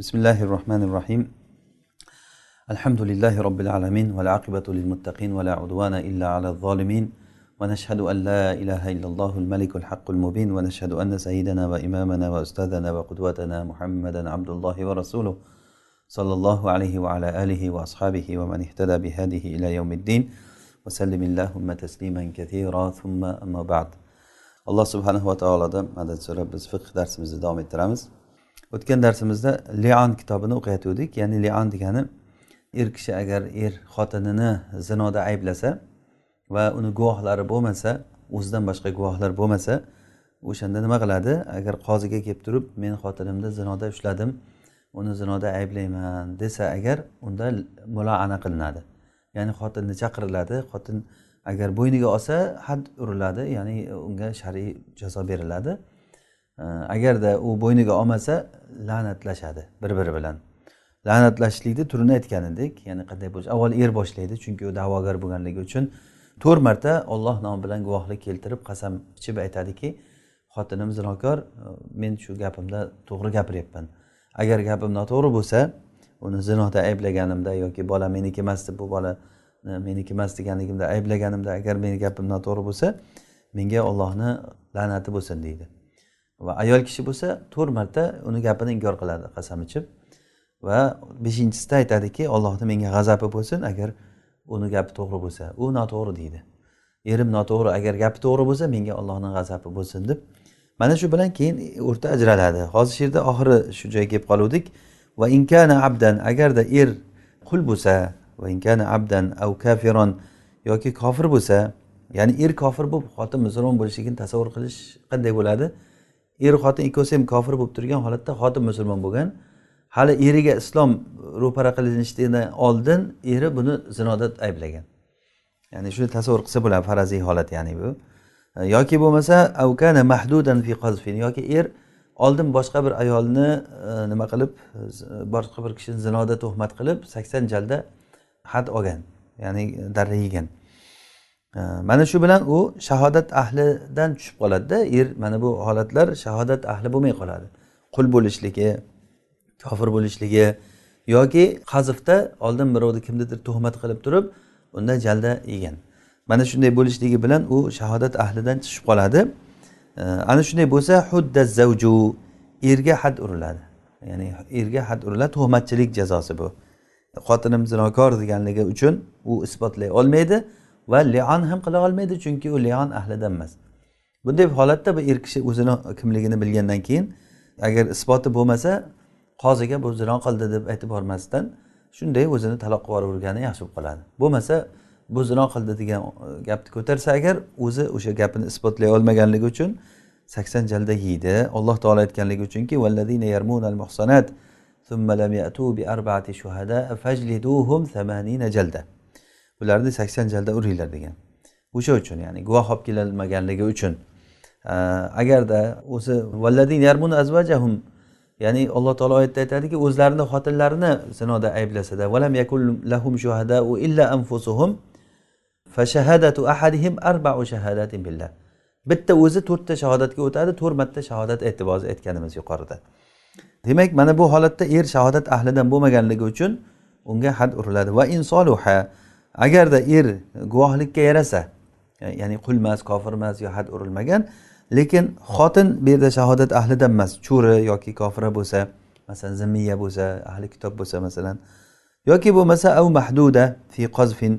بسم الله الرحمن الرحيم الحمد لله رب العالمين والعاقبة للمتقين ولا عدوان إلا على الظالمين ونشهد أن لا إله إلا الله الملك الحق المبين ونشهد أن سيدنا وإمامنا وأستاذنا وقدوتنا محمدا عبد الله ورسوله صلى الله عليه وعلى آله وأصحابه ومن اهتدى بهذه إلى يوم الدين وسلم اللهم تسليما كثيرا ثم أما بعد alloh subhanava taolodan madad so'rab biz fiqh darsimizni davom ettiramiz. O'tgan darsimizda lion kitobini o'qiyotgandik. Ya'ni lion degani er kishi agar er xotinini zinoda ayblasa va uni guvohlari bo'lmasa o'zidan boshqa guvohlar bo'lmasa o'shanda nima qiladi? Agar qoziga kelib turib men xotinimni zinoda ushladim uni zinoda ayblayman desa agar unda muloana qilinadi. Ya'ni xotinni chaqiriladi. Xotin agar bo'yniga olsa had uriladi. Ya'ni unga shar'iy jazo beriladi. Agarda u bo'yniga olmasa la'natlashadi bir biri bilan. La'natlashlikni turini aytgan edik ya'ni qanday bo'lishi avval er boshlaydi chunki u da'vogar bo'lganligi uchun to'rt marta olloh nomi bilan guvohlik keltirib qasam ichib aytadiki xotinim zinokor men shu gapimda to'g'ri gapiryapman. Agar gapim noto'g'ri bo'lsa uni zinoda ayblaganimda yoki bola meniki emas deb bu bola e, meniki emas deganligimda ayblaganimda agar meni gapim noto'g'ri bo'lsa menga ollohni la'nati bo'lsin deydi. Va ayol kishi bo'lsa to'rt marta uni gapini inkor qiladi qasam ichib. Va beshinchisida aytadiki ollohni menga g'azabi bo'lsin agar uni gapi to'g'ri bo'lsa. U noto'g'ri deydi. Erim noto'g'ri agar gapi to'g'ri bo'lsa menga ollohni g'azabi bo'lsin deb. Mana shu bilan keyin o'rta ajraladi. Hozir shu yerda oxiri shu joyga kelib qoluvdik. Va inkana abdan agarda er qul bo'lsa va inkana abdan av kafiron yoki kofir bo'lsa ya'ni er kofir bo'lib xotin musulmon bo'lishligini tasavvur qilish qanday bo'ladi? Er xotin ikkovsi ham kofir bo'lib turgan holatda xotin musulmon bo'lgan. Hali eriga islom ro'para qilinishidan oldin eri buni zinoda ayblagan. Ya'ni shuni tasavvur qilsa bo'ladi faraziy holat ya'ni bu. E, yoki bo'lmasa avkana mahdudan fi qazfin yoki er oldin boshqa bir ayolni e, nima qilib e, boshqa bir kishini zinoda tuhmat qilib sakson jalda had olgan ya'ni darra yegan. Mana shu bilan u shahodat ahlidan tushib qoladida er mana bu holatlar shahodat ahli bo'lmay qoladi. Qul bo'lishligi kofir bo'lishligi yoki qazifda oldin birovni kimnidir tuhmat qilib turib unda jalda yegan. Mana shunday bo'lishligi bilan u shahodat ahlidan tushib qoladi. Ana shunday bo'lsa hudda zavju erga had uriladi. Ya'ni erga had uriladi tuhmatchilik jazosi bu. Xotinim zinokor deganligi uchun u isbotlay olmaydi. Va lion ham qila olmaydi chunki u lion ahlidan emas. Bunday holatda bu er kishi o'zini kimligini bilgandan keyin agar isboti bo'lmasa qoziga bu zino qildi deb aytib bormasdan shunday o'zini taloq qilib yuborgani yaxshi bo'lib qoladi. Bo'lmasa bu zino qildi degan gapni ko'tarsa agar o'zi o'sha gapini isbotlay olmaganligi uchun sakson jalda yeydi. Alloh taolo aytganligi uchunki ularni sakson jalda uringlar degan. O'sha uchun ya'ni guvoh olib kelolmaganligi uchun. Agarda o'zi azvajahum. Ya'ni alloh taolo oyatda aytadiki o'zlarini xotinlarini zinoda ayblasada valam yakul lahum shuhadau illa anfusuhum fashahadatu ahadihim arba'u shahadatin billah. Bitta o'zi to'rtta shahodatga o'tadi to'rt marta shahodat aytdi hozir aytganimiz yuqorida. Demak mana bu holatda er shahodat ahlidan bo'lmaganligi uchun unga had uriladi. Va insoluha agarda er guvohlikka yarasa ya'ni qul emas kofir emas yo had urilmagan lekin xotin bu yerda shahodat ahlidan emas cho'ri yoki kofira bo'lsa masalan zimmiya bo'lsa ahli kitob bo'lsa masalan yoki bo'lmasa av mahduda fi qazfin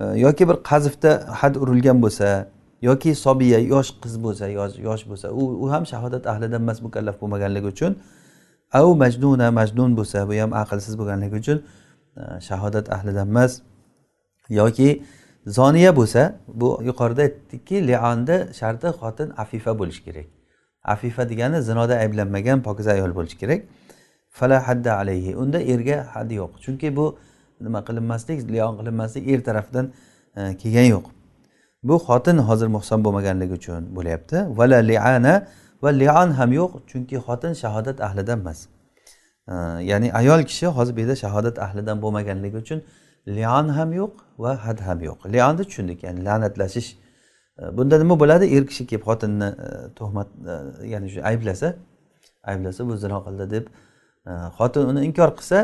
e, yoki bir qazfda had urilgan bo'lsa yoki sobiya yosh qiz bo'lsa yosh bo'lsa u u ham shahodat ahlidan emas mukallaf bo'lmaganligi uchun av majnuna majnun bo'lsa bu ham aqlsiz bo'lganligi uchun e, shahodat ahlidan emas. Yoki zoniya bo'lsa bu yuqorida aytdikki lionni sharti xotin afifa bo'lishi kerak. Afifa degani zinoda ayblanmagan pokiza ayol bo'lishi kerak. Fala hadda alayhi. Unda erga had yo'q. Chunki bu nima qilinmaslik lion qilinmaslik er tarafidan e, kelgani yo'q. Bu xotin hozir muhson bo'lmaganligi uchun bo'lyapti. Vala liana va lion ham yo'q chunki xotin shahodat ahlidan emas. E, ya'ni ayol kishi hozir bu yerda shahodat ahlidan bo'lmaganligi uchun lian ham yo'q va had ham yo'q. Lianni tushundik ya'ni la'natlashish e, bunda nima bo'ladi? Er kishi kelib xotinni e, tuhmat e, ya'ni shu ayblasa ayblasa bu zino qildi deb xotin uni inkor qilsa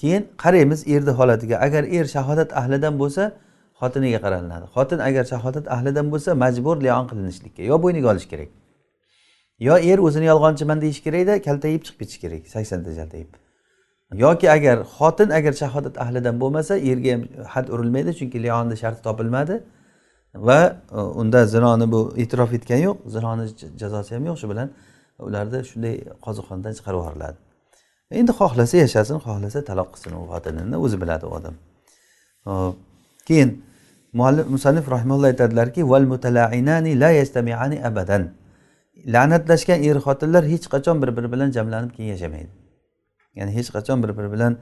keyin qaraymiz erni holatiga. Agar er shahodat ahlidan bo'lsa xotiniga qaralinadi xotin agar shahodat ahlidan bo'lsa majbur lion qilinishlikka yo bo'yniga olish kerak yo er o'zini yolg'onchiman deyish kerakda kaltayib chiqib ketishi kerak saksonta jaltayib yoki agar xotin agar shahodat ahlidan bo'lmasa erga ham had urilmaydi chunki leonni sharti topilmadi. Va e, unda zinoni bu e'tirof etgani yo'q zinoni jazosi ham yo'q shu bilan ularni shunday qoziqxonadan chiqarib yuboriladi. Endi xohlasa yashasin xohlasa taloq qilsin u xotinini o'zi biladi u odam. Keyin muallif musannif rahimulloh aytadilarki val mutalainani la yastamiani abadan. La'natlashgan er xotinlar hech qachon bir biri bilan jamlanib keyin yashamaydi. Ya'ni hech qachon bir biri bilan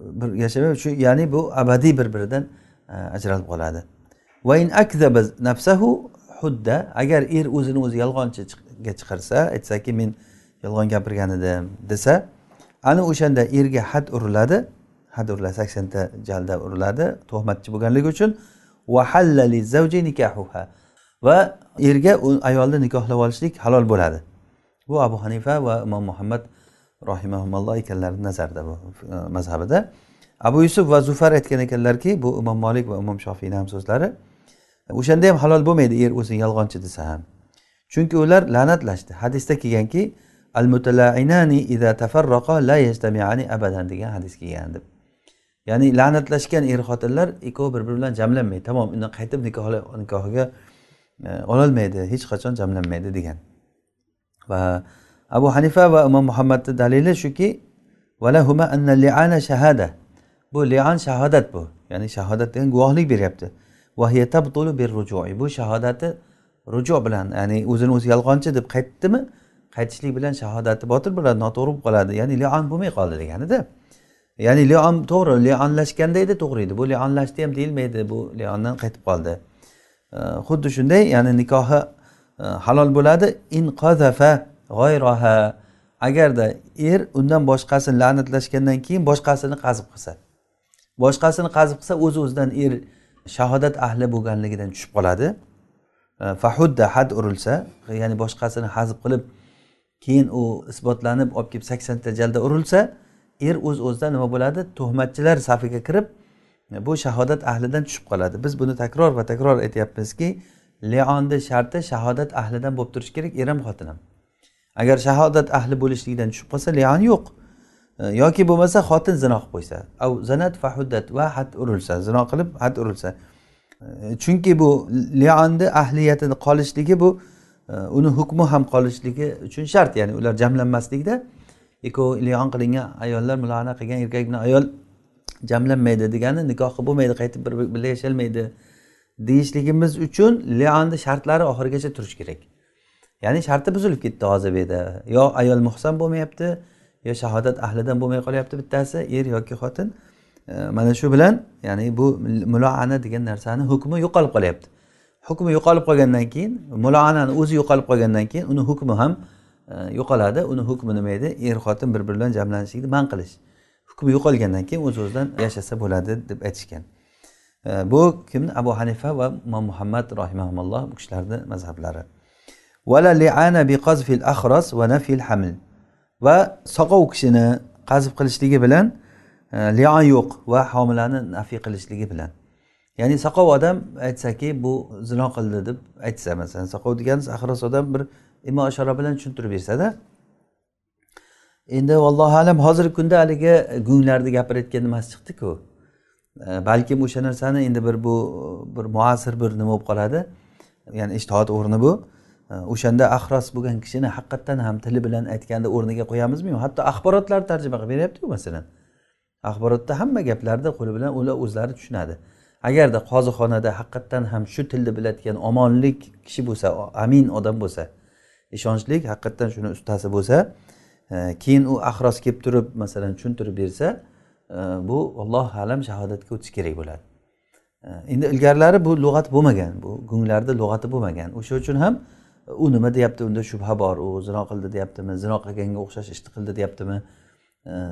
bir yashamaydi shu ya'ni bu abadiy bir biridan e, ajralib qoladi. Nafsahu hudda. Agar er o'zini o'zi yolg'onchiga chiqarsa aytsaki men yolg'on gapirgan edim desa ana o'shanda erga had uriladi. Had uriladi saksonta jalda uriladi tuhmatchi bo'lganligi uchun. Va erga ayolni nikohlab olishlik halol bo'ladi. Bu abu hanifa va imom muhammad rohimahumalloh ekanlari nazarda bu e, mazhabida. Abu yusuf va zufar aytgan ekanlarki bu imom molik va imom shofiyni ham so'zlari o'shanda ham halol bo'lmaydi er o'zini yolg'onchi desa ham. Chunki ular la'natlashdi. Hadisda kelganki al mutalainani ida tafarraqa la yajtamiani abadan degan hadis kelgan deb. Ya'ni la'natlashgan er xotinlar ikkovi bir biri bilan jamlanmaydi. Tamom undan qaytib nikohiga e, ololmaydi hech qachon jamlanmaydi degan. Va abu hanifa va imom muhammadni dalili shuki liana shahada. Bu lian shahodat bu. Ya'ni shahodat degan guvohlik beryapti. Bu shahodati ruju bilan ya'ni o'zini o'zi yolg'onchi deb qaytdimi qaytishlik bilan shahodati botil bo'ladi noto'g'ri bo'lib qoladi. Ya'ni lion bo'lmay qoldi deganida. Ya'ni lion to'g'ri lionlashganda edi to'g'ri edi. Bu lionlashdi ham deyilmaydi bu liondan qaytib qoldi. Xuddi shunday ya'ni nikohi e, halol bo'ladi. In qazafa g'oyroha. Agarda er undan boshqasini la'natlashgandan keyin boshqasini qazib qilsa. Boshqasini qazib qilsa o'z o'zidan er shahodat ahli bo'lganligidan tushib qoladi. E, fahudda had urilsa ya'ni boshqasini hazb qilib keyin u isbotlanib olib kelib saksonta jalda urilsa er o'z o'zidan nima bo'ladi? Tuhmatchilar safiga kirib e, bu shahodat ahlidan tushib qoladi. Biz buni takror va takror aytyapmizki leonni sharti shahodat ahlidan bo'lib turishi kerak er ham xotin ham agar shahodat ahli bo'lishligidan tushib qolsa leon yo'q. E, yoki bo'lmasa xotin zino qilib qo'ysa. Av zanat fahuddat va had urilsa zino qilib had urilsa. E, chunki bu lionni ahliyatini qolishligi bu e, uni hukmi ham qolishligi uchun shart. Ya'ni ular jamlanmaslikda ikkovi lion qilingan ayollar mulona qilgan erkak bilan ayol jamlanmaydi degani nikohi bo'lmaydi qaytib bir birga yasholmaydi deyishligimiz uchun lionni shartlari oxirigacha turishi kerak. Ya'ni sharti buzilib ketdi hozir bu yerda. Yo ayol muhsan bo'lmayapti yo shahodat ahlidan bo'lmay qolyapti bittasi er yoki xotin. Mana shu bilan ya'ni bu muloana degan narsani hukmi yo'qolib qolyapti. Hukmi yo'qolib qolgandan keyin muloanani o'zi yo'qolib qolgandan keyin uni hukmi ham e, yo'qoladi. Uni hukmi nima edi? Er xotin bir biri bilan jamlanishlikni man qilish. Hukmi yo'qolgandan keyin o'z o'zidan yashasa bo'ladi deb aytishgan. Bu kimni? Abu hanifa va imom muhammad rohimaulloh bu kishilarni mazhablari. Vala liana bi qazfil axros va nafil haml va soqov kishini qazf qilishligi bilan e, lion yo'q va homilani nafiy qilishligi bilan. Ya'ni soqov odam aytsaki bu zino qildi deb aytsa masalan soqov deganimiz axros odam bir imo ishora bilan tushuntirib bersada endi allohu alam hozirgi kunda haligi gunglarni gapirayotgan nimasi chiqdiku. E, balkim o'sha narsani endi bir bu bir muasir bir nima bo'lib qoladi. Ya'ni ishtihod o'rni bu. O'shanda ahros bo'lgan kishini haqiqatdan ham tili bilan aytganda o'rniga qo'yamizmi hatto axborotlarni tarjima qilib beryaptiku masalan. Axborotda hamma gaplarni qo'li bilan ular o'zlari tushunadi. Agarda qozixonada haqiqatdan ham shu tilni biladigan omonlik kishi bo'lsa amin odam bo'lsa ishonchli haqiqatdan shuni ustasi bo'lsa e, keyin u axros kelib turib masalan tushuntirib bersa e, bu allohu alam shahodatga o'tish kerak bo'ladi. E, endi ilgarilari bu lug'at bo'lmagan bu gunglarda lug'ati bo'lmagan. O'sha uchun ham u nima deyapti unda shubha bor u zino qildi deyaptimi zino qilganga o'xshash ishni qildi deyaptimi?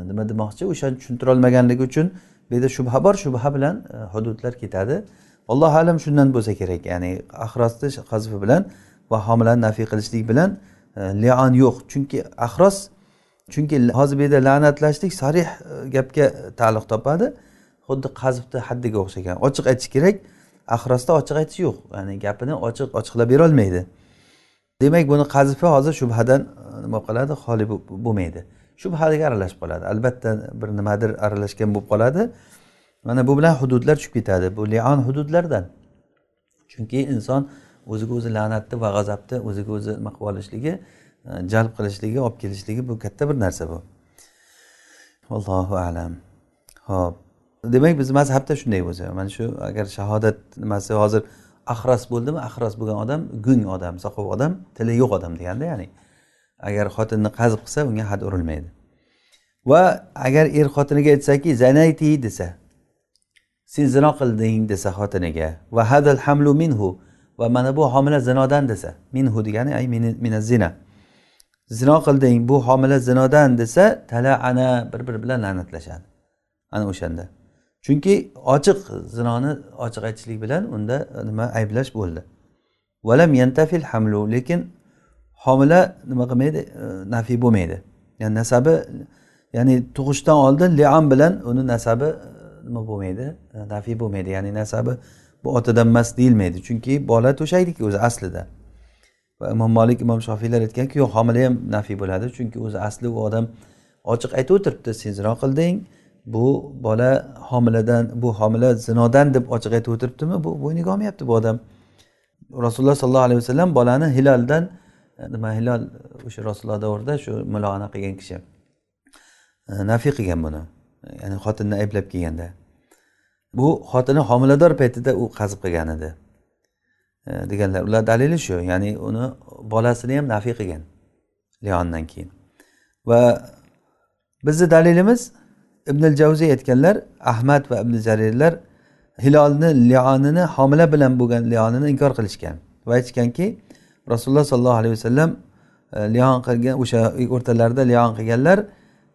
Nima demoqchi? O'shani tushuntirolmaganligi uchun bu yerda shubha bor shubha bilan e, hududlar ketadi. Allohu alam shundan bo'lsa kerak ya'ni ahrosni qazfi bilan va homilani nafiy qilishlik bilan leon lion yo'q. Chunki ahros chunki hozir bu yerda la'natlashlik sarih e, gapga taalluq topadi. Xuddi qazibni haddiga o'xshagan. Ochiq aytish kerak ahrosda ochiq aytish yo'q. Ya'ni gapini ochiq ochiqlab berolmaydi. Demak buni qazifa hozir shubhadan e, nima qiladi xoli bo'lmaydi. Shubhaga aralashib qoladi albatta bir nimadir aralashgan bo'lib qoladi. Mana bu bilan hududlar tushib ketadi. Bu lion hududlardan. Chunki inson o'ziga o'zi la'natni va g'azabni o'ziga o'zi nima qilib olishligi e, jalb qilishligi olib kelishligi bu katta bir narsa bu. Allohu alam. Ho'p. Demak bizni mazhabda shunday bo'lsa. Mana shu agar shahodat nimasi hozir ahras bo'ldimi? Ahras bo'lgan odam gung odam soqov odam tili yo'q odam deganda ya'ni agar xotinni qazib qilsa unga had urilmaydi. Va agar er xotiniga aytsaki zanayti desa sen zino qilding desa xotiniga va hadal hamlu minhu va mana bu homila zinodan desa minhu degani ay mina zina. Zino qilding bu homila zinodan desa tala ana bir biri bilan la'natlashadi. Ana o'shanda. Chunki ochiq zinoni ochiq aytishlik bilan unda nima ayblash bo'ldi. Valam yantafil hamlu lekin homila nima qilmaydi? E, nafiy bo'lmaydi. Ya'ni nasabi ya'ni tug'ishdan oldin liam bilan uni nasabi e, nima bo'lmaydi? E, nafiy bo'lmaydi. Ya'ni nasabi bu otadan emas deyilmaydi. Chunki bola to'shaydiki o'zi aslida. Va imom molik imom shofiylar aytganki yo'q homila ham nafiy bo'ladi. Chunki o'zi asli u odam ochiq aytib o'tiribdi sen zino qilding. Bu bola homiladan bu homila zinodan deb ochiq aytib o'tiribdimi? Bu bo'yniga olmayapti bu odam. Rasululloh sollallohu alayhi vasallam bolani hiloldan e, nima hilol o'sha rasululloh davrida shu mulona qilgan kishi. E, nafiy qilgan buni. E, ya'ni xotinni ayblab kelganda. Bu xotini homilador paytida u qazib qilgan edi. Deganlar ular dalili shu ya'ni uni bolasini ham nafiy qilgan. Leondan keyin. Va bizni dalilimiz ibn javziy aytganlar ahmad va ibn jarirlar hilolni lionini homila bilan bo'lgan lionini inkor qilishgan va aytishganki rasululloh sollallohu alayhi vasallam e, lion qilgan o'sha o'rtalarida lion qilganlar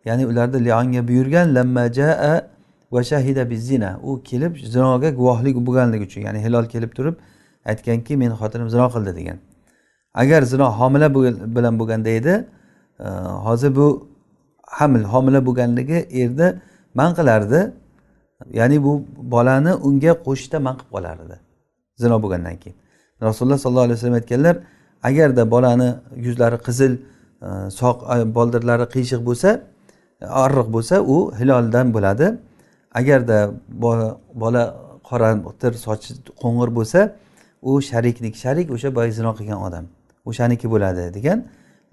ya'ni ularni lionga buyurgan lamma jaa va shahida bizina u kelib zinoga guvohlik bo'lganligi uchun ya'ni hilol kelib turib aytganki meni xotinim zino qildi degan. Agar zino homila bilan bo'lganda edi e, hozir bu hamil homila bo'lganligi erni man qilardi. Ya'ni bu bolani unga qo'shishda man qilib qolar edi zino bo'lgandan keyin. Rasululloh sollallohu alayhi vasallam aytganlar agarda bolani yuzlari qizil e, soq e, boldirlari qiyshiq bo'lsa orriq bo'lsa u hiloldan bo'ladi. Agarda bola qora tir sochi qo'ng'ir bo'lsa u sharikniki sharik o'sha boya zino qilgan odam. O'shaniki bo'ladi degan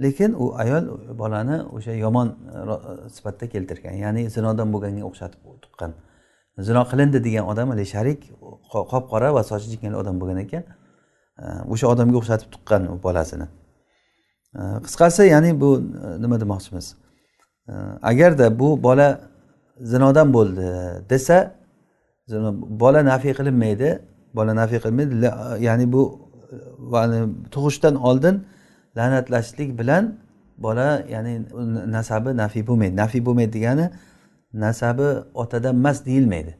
lekin u ayol bolani o'sha yomon e, e, sifatda keltirgan. Ya'ni zinodan bo'lganga o'xshatib tuqqan. Zino qilindi degan odam haligi sharik qop qora va sochi jikkali odam bo'lgan ekan. E, o'sha odamga o'xshatib tuqqan u bolasini. Qisqasi ya'ni bu nima demoqchimiz? Agarda bu bola zinodan bo'ldi desa bola nafiy qilinmaydi bola nafiy qilinmaydi ya'ni bu tug'ishdan oldin la'natlashlik bilan bola ya'ni nasabi nafiy bo'lmaydi nafiy bo'lmaydi degani nasabi otadan emas deyilmaydi.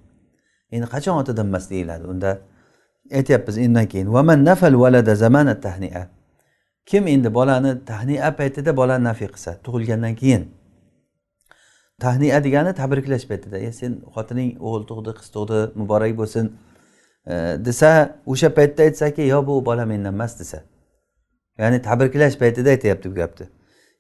Endi qachon otadan emas deyiladi unda? Aytyapmiz undan keyin vaman nafal valada zamana tahnia? Kim endi bolani tahnia paytida bolani nafiy qilsa tug'ilgandan keyin? Tahnia degani tabriklash paytida e sen xotining o'g'il tug'di qiz tug'di muborak bo'lsin e, desa o'sha paytda aytsaki yo bu bola mendan emas desa. Ya'ni tabriklash paytida aytyapti bu gapni.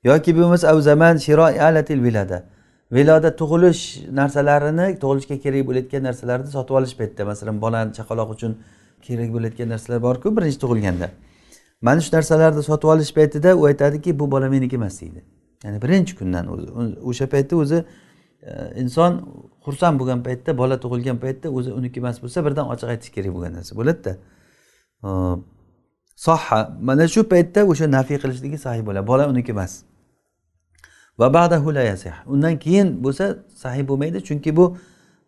Yoki bo'lmasa zaman alatil vilada. Viloda tug'ilish narsalarini tug'ilishga kerak bo'layotgan narsalarni sotib olish paytida masalan bolani chaqaloq uchun kerak bo'layotgan narsalar borku birinchi tug'ilganda. Mana shu narsalarni sotib olish paytida u aytadiki bu bola meniki emas deydi. Ya'ni birinchi kundan o'zi o'sha paytda o'zi e, inson xursand bo'lgan paytda bola tug'ilgan paytda o'zi uniki emas bo'lsa birdan ochiq aytish kerak bo'lgan narsa bo'ladida. Sohha mana shu paytda o'sha nafiy qilishligi sahiy bo'ladi. Bola uniki emas. Va ba'dahu la yasih undan keyin bo'lsa sahiy bo'lmaydi chunki bu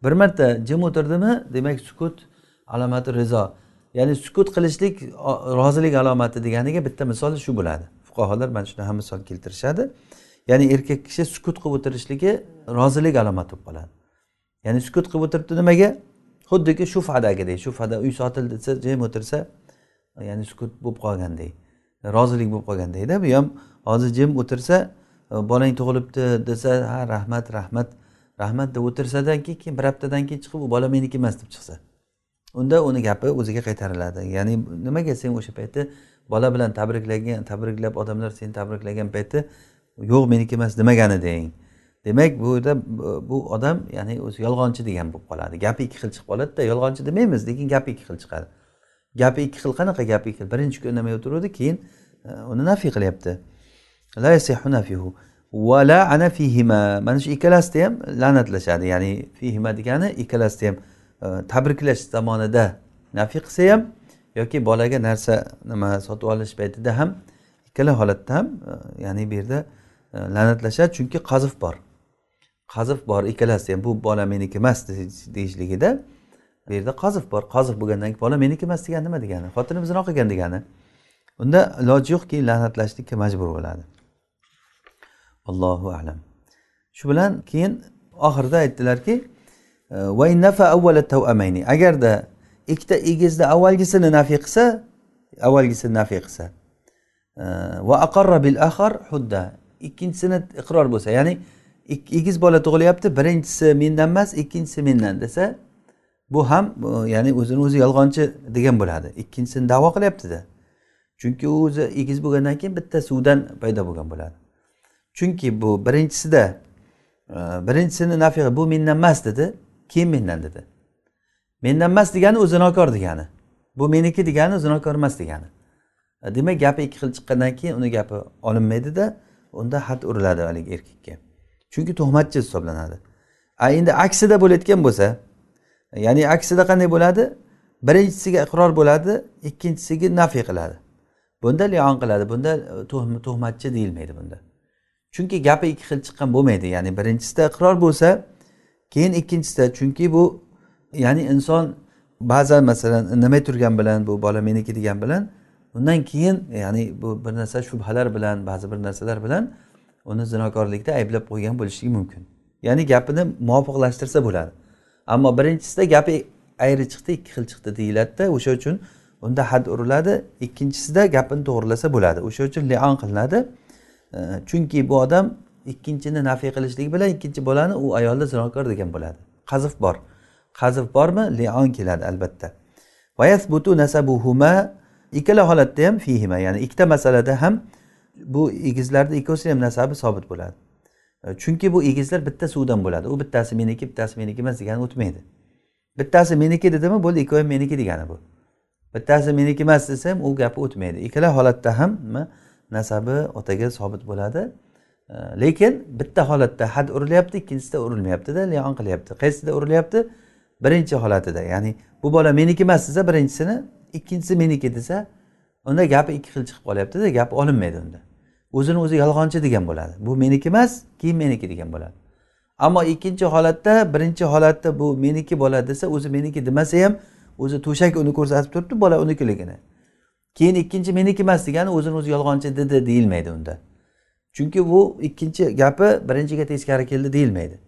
bir marta jim o'tirdimi demak sukut alomati rizo. Ya'ni sukut qilishlik rozilik alomati deganiga bitta misol shu bo'ladi. Fuqarolar mana shuni ham misol keltirishadi. Ya'ni erkak kishi sukut qilib o'tirishligi rozilik alomati bo'lib qoladi. Ya'ni sukut qilib o'tiribdi nimaga? Xuddiki shufadagidek shufada uy sotildi desa jim o'tirsa ya'ni sukut bo'lib qolgandek rozilik bo'lib qolgandekda bu ham hozir jim o'tirsa e, bolang tug'ilibdi desa ha rahmat rahmat rahmat deb o'tirsadan keyin keyin bir haftadan keyin chiqib u bola meniki emas deb chiqsa. Unda uni gapi o'ziga qaytariladi. Ya'ni nimaga sen o'sha paytda bola bilan tabriklagan tabriklab odamlar seni tabriklagan paytda yo'q meniki emas demagan deng. Demak bu yerda bu odam ya'ni o'zi yolg'onchi degan bo'lib qoladi. Gapi ikki xil chiqib qoladida yolg'onchi demaymiz lekin gapi ikki xil chiqadi. Gapi ikki xil qanaqa gapi ikki xil? Birinchi kun indamay o'tiruvdi keyin e, uni nafiy qilyapti. La yasihu nafihu. Va la fihima. Mana shu ikkalasida ham la'natlashadi. Ya'ni fihima degani ikkalasida ham e, tabriklash zamonida nafiy qilsa ham yoki bolaga narsa nima sotib olish paytida ham ikkala holatda ham e, ya'ni bu yerda la'natlashadi. Chunki qazif bor. Qazif bor ikkalasida ham. Bu bola meniki emas deyishligida bu yerda qozif bor. Qozif bo'lgandan keyin bola meniki emas degani nima degani? Xotinim zino qilgan degani. Unda iloji yo'q la'natlashlikka majbur bo'ladi. Allohu alam. Shu bilan keyin oxirida aytdilarki e, agarda ikkita egizda avvalgisini nafiy qilsa avvalgisini nafiy qilsa e, va aqarra bil axar hudda. Ikkinchisini iqror bo'lsa ya'ni egiz bola tug'ilyapti birinchisi mendan emas ikkinchisi mendan desa bu ham ya'ni o'zini o'zi yolg'onchi degan bo'ladi. Ikkinchisini davo qilyaptida. Chunki u o'zi egiz bo'lgandan keyin bitta suvdan paydo bo'lgan bo'ladi. Chunki bu birinchisida e, birinchisini nafiy bu mendan emas dedi keyin mendan dedi. Mendan emas degani u zinokor degani. Bu meniki degani zinokor emas degani. E, demak gapi ikki xil chiqqandan keyin uni gapi olinmaydida unda had uriladi haligi erkakka. Chunki tuhmatchi hisoblanadi. A endi aksida bo'layotgan bo'lsa ya'ni aksida qanday bo'ladi? Birinchisiga iqror bo'ladi ikkinchisiga nafiy qiladi. Bunda lion qiladi bunda e, tuhmatchi deyilmaydi bunda. Chunki gapi ikki xil chiqqan bo'lmaydi. Ya'ni birinchisida iqror bo'lsa keyin ikkinchisida chunki bu ya'ni inson ba'zan masalan indamay turgan bilan bu bola meniki degan bilan undan keyin ya'ni bu bir narsa shubhalar bilan ba'zi bir narsalar bilan uni zinokorlikda ayblab qo'ygan bo'lishligi mumkin. Ya'ni gapini muvofiqlashtirsa bo'ladi. Ammo birinchisida gapi ayri chiqdi ikki xil chiqdi deyiladida o'sha uchun unda had uriladi. Ikkinchisida gapini to'g'irlasa bo'ladi. O'sha uchun lion qilinadi. Chunki bu odam ikkinchini nafiy qilishligi bilan ikkinchi bolani u ayolni zinokor degan bo'ladi. Qazif bor. Qazif bormi? Lion keladi albatta. Nasabuhuma. Ikkala holatda ham fihima ya'ni ikkita masalada ham bu egizlarni ikkovsini ham nasabi sobit bo'ladi. Chunki bu egizlar bitta suvdan bo'ladi. U bittasi meniki bittasi meniki emas degani o'tmaydi. Bittasi meniki dedimi? Bo'ldi ikkovi meniki degani bu. Bittasi meniki emas desa ham u gapi o'tmaydi. Ikkala holatda ham nasabi otaga sobit bo'ladi. Lekin bitta holatda had urilyapti ikkinchisida urilmayaptida lion qilyapti. Qaysida urilyapti? Birinchi holatida. Ya'ni bu bola meniki emas desa birinchisini ikkinchisi meniki desa unda gapi ikki xil chiqib qolyaptida gap olinmaydi unda. O'zini o'zi yolg'onchi degan bo'ladi. Bu meniki emas keyin meniki degan bo'ladi. Ammo ikkinchi holatda birinchi holatda bu meniki bo'ladi desa o'zi meniki demasa ham o'zi to'shak uni ko'rsatib turibdi bola unikiligini. Keyin ikkinchi meniki emas degani o'zini o'zi yolg'onchi dedi deyilmaydi unda. Chunki bu ikkinchi gapi birinchiga teskari keldi deyilmaydi.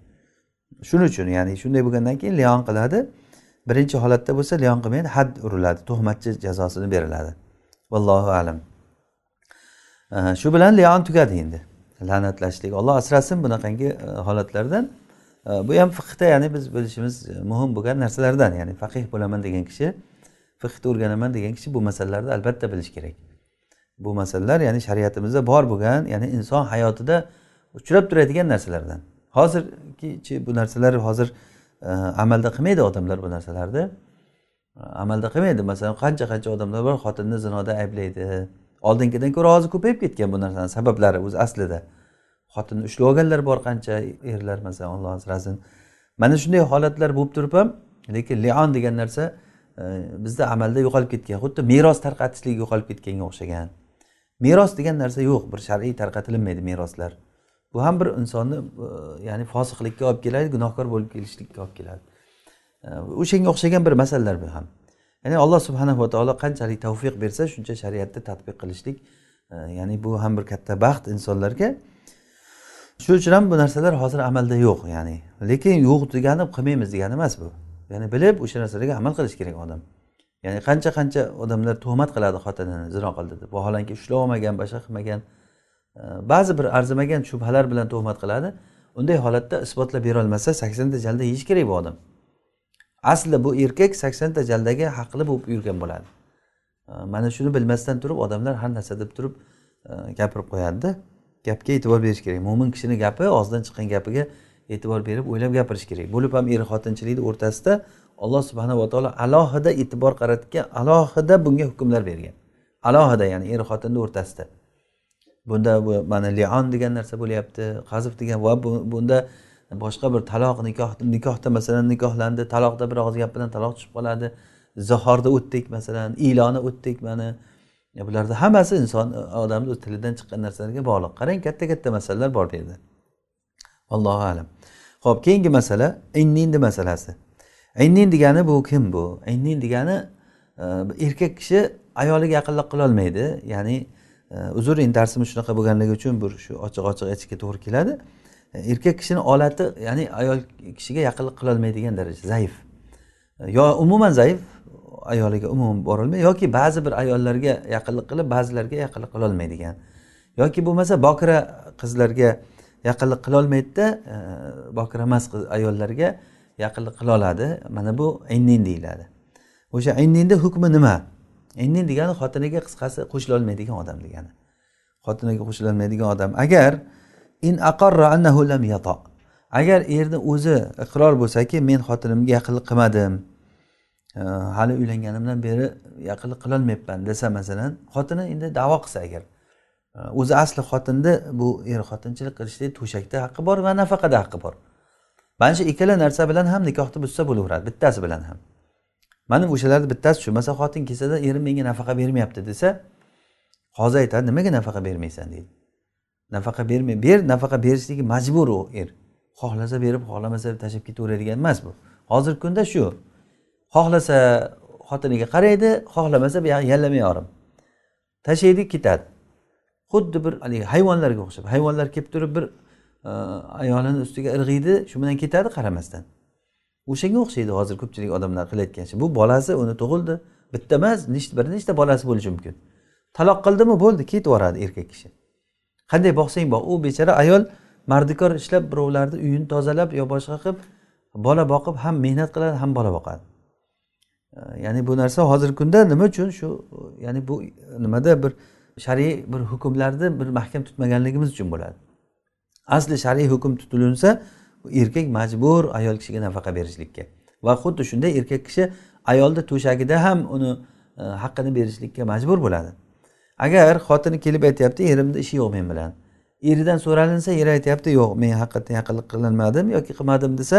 Shuning uchun ya'ni shunday bo'lgandan keyin leon qiladi. Birinchi holatda bo'lsa leon qilmaydi had uriladi tuhmatchi jazosini beriladi. Vallohu alam. Shu bilan lion tugadi endi. La'natlashlik. Olloh asrasin bunaqangi e, holatlardan. E, bu ham fiqda ya'ni biz bilishimiz e, muhim bo'lgan narsalardan ya'ni faqih bo'laman degan kishi fiqni o'rganaman degan kishi bu masalalarni albatta bilishi kerak. Bu masalalar ya'ni shariatimizda bor bo'lgan ya'ni inson hayotida uchrab turadigan narsalardan. Hozirgichi bu narsalar hozir amalda qilmaydi odamlar bu narsalarni. Amalda qilmaydi. Masalan qancha qancha odamlar bor xotinni zinoda ayblaydi. Oldingidan ko'ra hozir ko'payib ketgan bu narsani sabablari o'zi aslida. Xotinni ushlab olganlar bor qancha erlar masalan alloh asrasin mana shunday holatlar bo'lib turib ham lekin lion degan narsa e, bizda amalda yo'qolib ketgan xuddi meros tarqatishlik yo'qolib ketganga o'xshagan. Meros degan narsa yo'q bir shar'iy tarqatilmaydi meroslar. Bu ham bir insonni e, ya'ni fosiqlikka olib keladi gunohkor bo'lib kelishlikka olib keladi. E, o'shanga o'xshagan bir masalalar bu ham. Ya'ni alloh subhanava taolo qanchalik tavfiq bersa shuncha shariatni tadbiq qilishlik e, ya'ni bu ham bir katta baxt insonlarga. Shuning uchun ham bu narsalar hozir amalda yo'q ya'ni. Lekin yo'q degani qilmaymiz degani emas bu. Ya'ni bilib o'sha narsalarga amal qilish kerak odam. Ya'ni qancha qancha odamlar tuhmat qiladi xotinini zino qildi deb. Vaholanki ushlab olmagan boshqa qilmagan e, ba'zi bir arzimagan shubhalar bilan tuhmat qiladi. Unday holatda isbotlab berolmasa saksonta jalda yeyish kerak bu odam. Asli bu erkak saksonta jaldaga haqli bo'lib yurgan bo'ladi. Mana shuni bilmasdan turib odamlar har narsa deb turib e, gapirib qo'yadida. Gapga e'tibor berish kerak. Mo'min kishini gapi og'zidan chiqqan gapiga e'tibor berib o'ylab gapirish kerak. Bo'lib ham er xotinchilikni o'rtasida alloh subhanava taolo alohida e'tibor qaratgan alohida bunga hukmlar bergan. Alohida ya'ni er xotinni o'rtasida. Bunda bu mana lion degan narsa bo'lyapti qazf degan va bunda boshqa bir taloq nikoh nikohda masalan nikohlandi taloqda bir og'iz gap bilan taloq tushib qoladi. Zahorda o'tdik masalan iloni o'tdik mana. Bularda hammasi inson odamni tilidan chiqqan narsalarga bog'liq. Qarang katta katta masalalar bor bu yerda allohu alam. Ho'p keyingi masala inninni masalasi. Innin degani bu kim bu? Innin degani e, erkak kishi ayoliga yaqinlik qilolmaydi ya'ni e, uzr endi darsimiz shunaqa bo'lganligi uchun bir shu ochiq ochiq aytishga to'g'ri keladi. Erkak kishini olati ya'ni ayol kishiga yaqinlik qilolmaydigan darajada zaif. Yo umuman zaif ayoliga umuman borolmaydi yoki ba'zi bir ayollarga yaqinlik qilib ba'zilarga yaqinlik qilolmaydigan. Yoki bo'lmasa bokira qizlarga yaqinlik qilolmaydida e, bokira emas ayollarga yaqinlik qila oladi mana bu innin deyiladi. O'sha inninni hukmi nima? Innin degani xotiniga qisqasi qo'shilolmaydigan odam degani. Xotiniga qo'shilolmaydigan odam. Agar in aqarra annahu lam yato agar erni o'zi iqror bo'lsaki men xotinimga yaqinlik qilmadim. E, hali uylanganimdan beri yaqinlik qilolmayapman desa masalan xotini endi davo qilsa agar. O'zi asli xotinni bu er xotinchilik qilishlik to'shakda haqqi bor va nafaqada haqqi bor. Mana shu ikkala narsa bilan ham nikohni buzsa bo'laveradi bittasi bilan ham. Mana o'shalarni bittasi shu masalan xotin kelsada erim menga nafaqa bermayapti desa qozi aytadi nimaga nafaqa bermaysan deydi. Nafaqa bermay ber nafaqa berishligi majbur u er. Xohlasa berib xohlamasa tashlab ketaveradigan emas bu. Hozirgi kunda shu. Xohlasa xotiniga qaraydi xohlamasa buyog'i yallamay tashlaydi ketadi. Xuddi bir haligi hayvonlarga o'xshab hayvonlar kelib turib bir e, ayolini ustiga irg'iydi shu bilan ketadi qaramasdan. O'shanga o'xshaydi hozir ko'pchilik odamlar qilayotgan ishi bu bolasi uni tug'ildi. Bitta emas nechta bir nechta bolasi bo'lishi mumkin. Taloq qildimi? Bo'ldi ketib yuboradi erkak kishi. Qanday boqsang boq u bechora ayol mardikor ishlab birovlarni uyini tozalab yo boshqa qilib bola boqib ham mehnat qiladi ham bola boqadi. Ya'ni bu narsa hozirgi kunda nima uchun shu ya'ni bu nimada bir shar'iy bir hukmlarni bir mahkam tutmaganligimiz uchun bo'ladi. Asli shar'iy hukm tutilinsa erkak majbur ayol kishiga nafaqa berishlikka va xuddi shunday erkak kishi ayolni to'shagida ham uni e, haqqini berishlikka majbur bo'ladi. Agar xotini kelib aytyapti erimni ishi yo'q men bilan. Eridan so'ralinsa eri aytyapti yo'q men haqiqatdan yaqinlik qilinmadim yoki qilmadim desa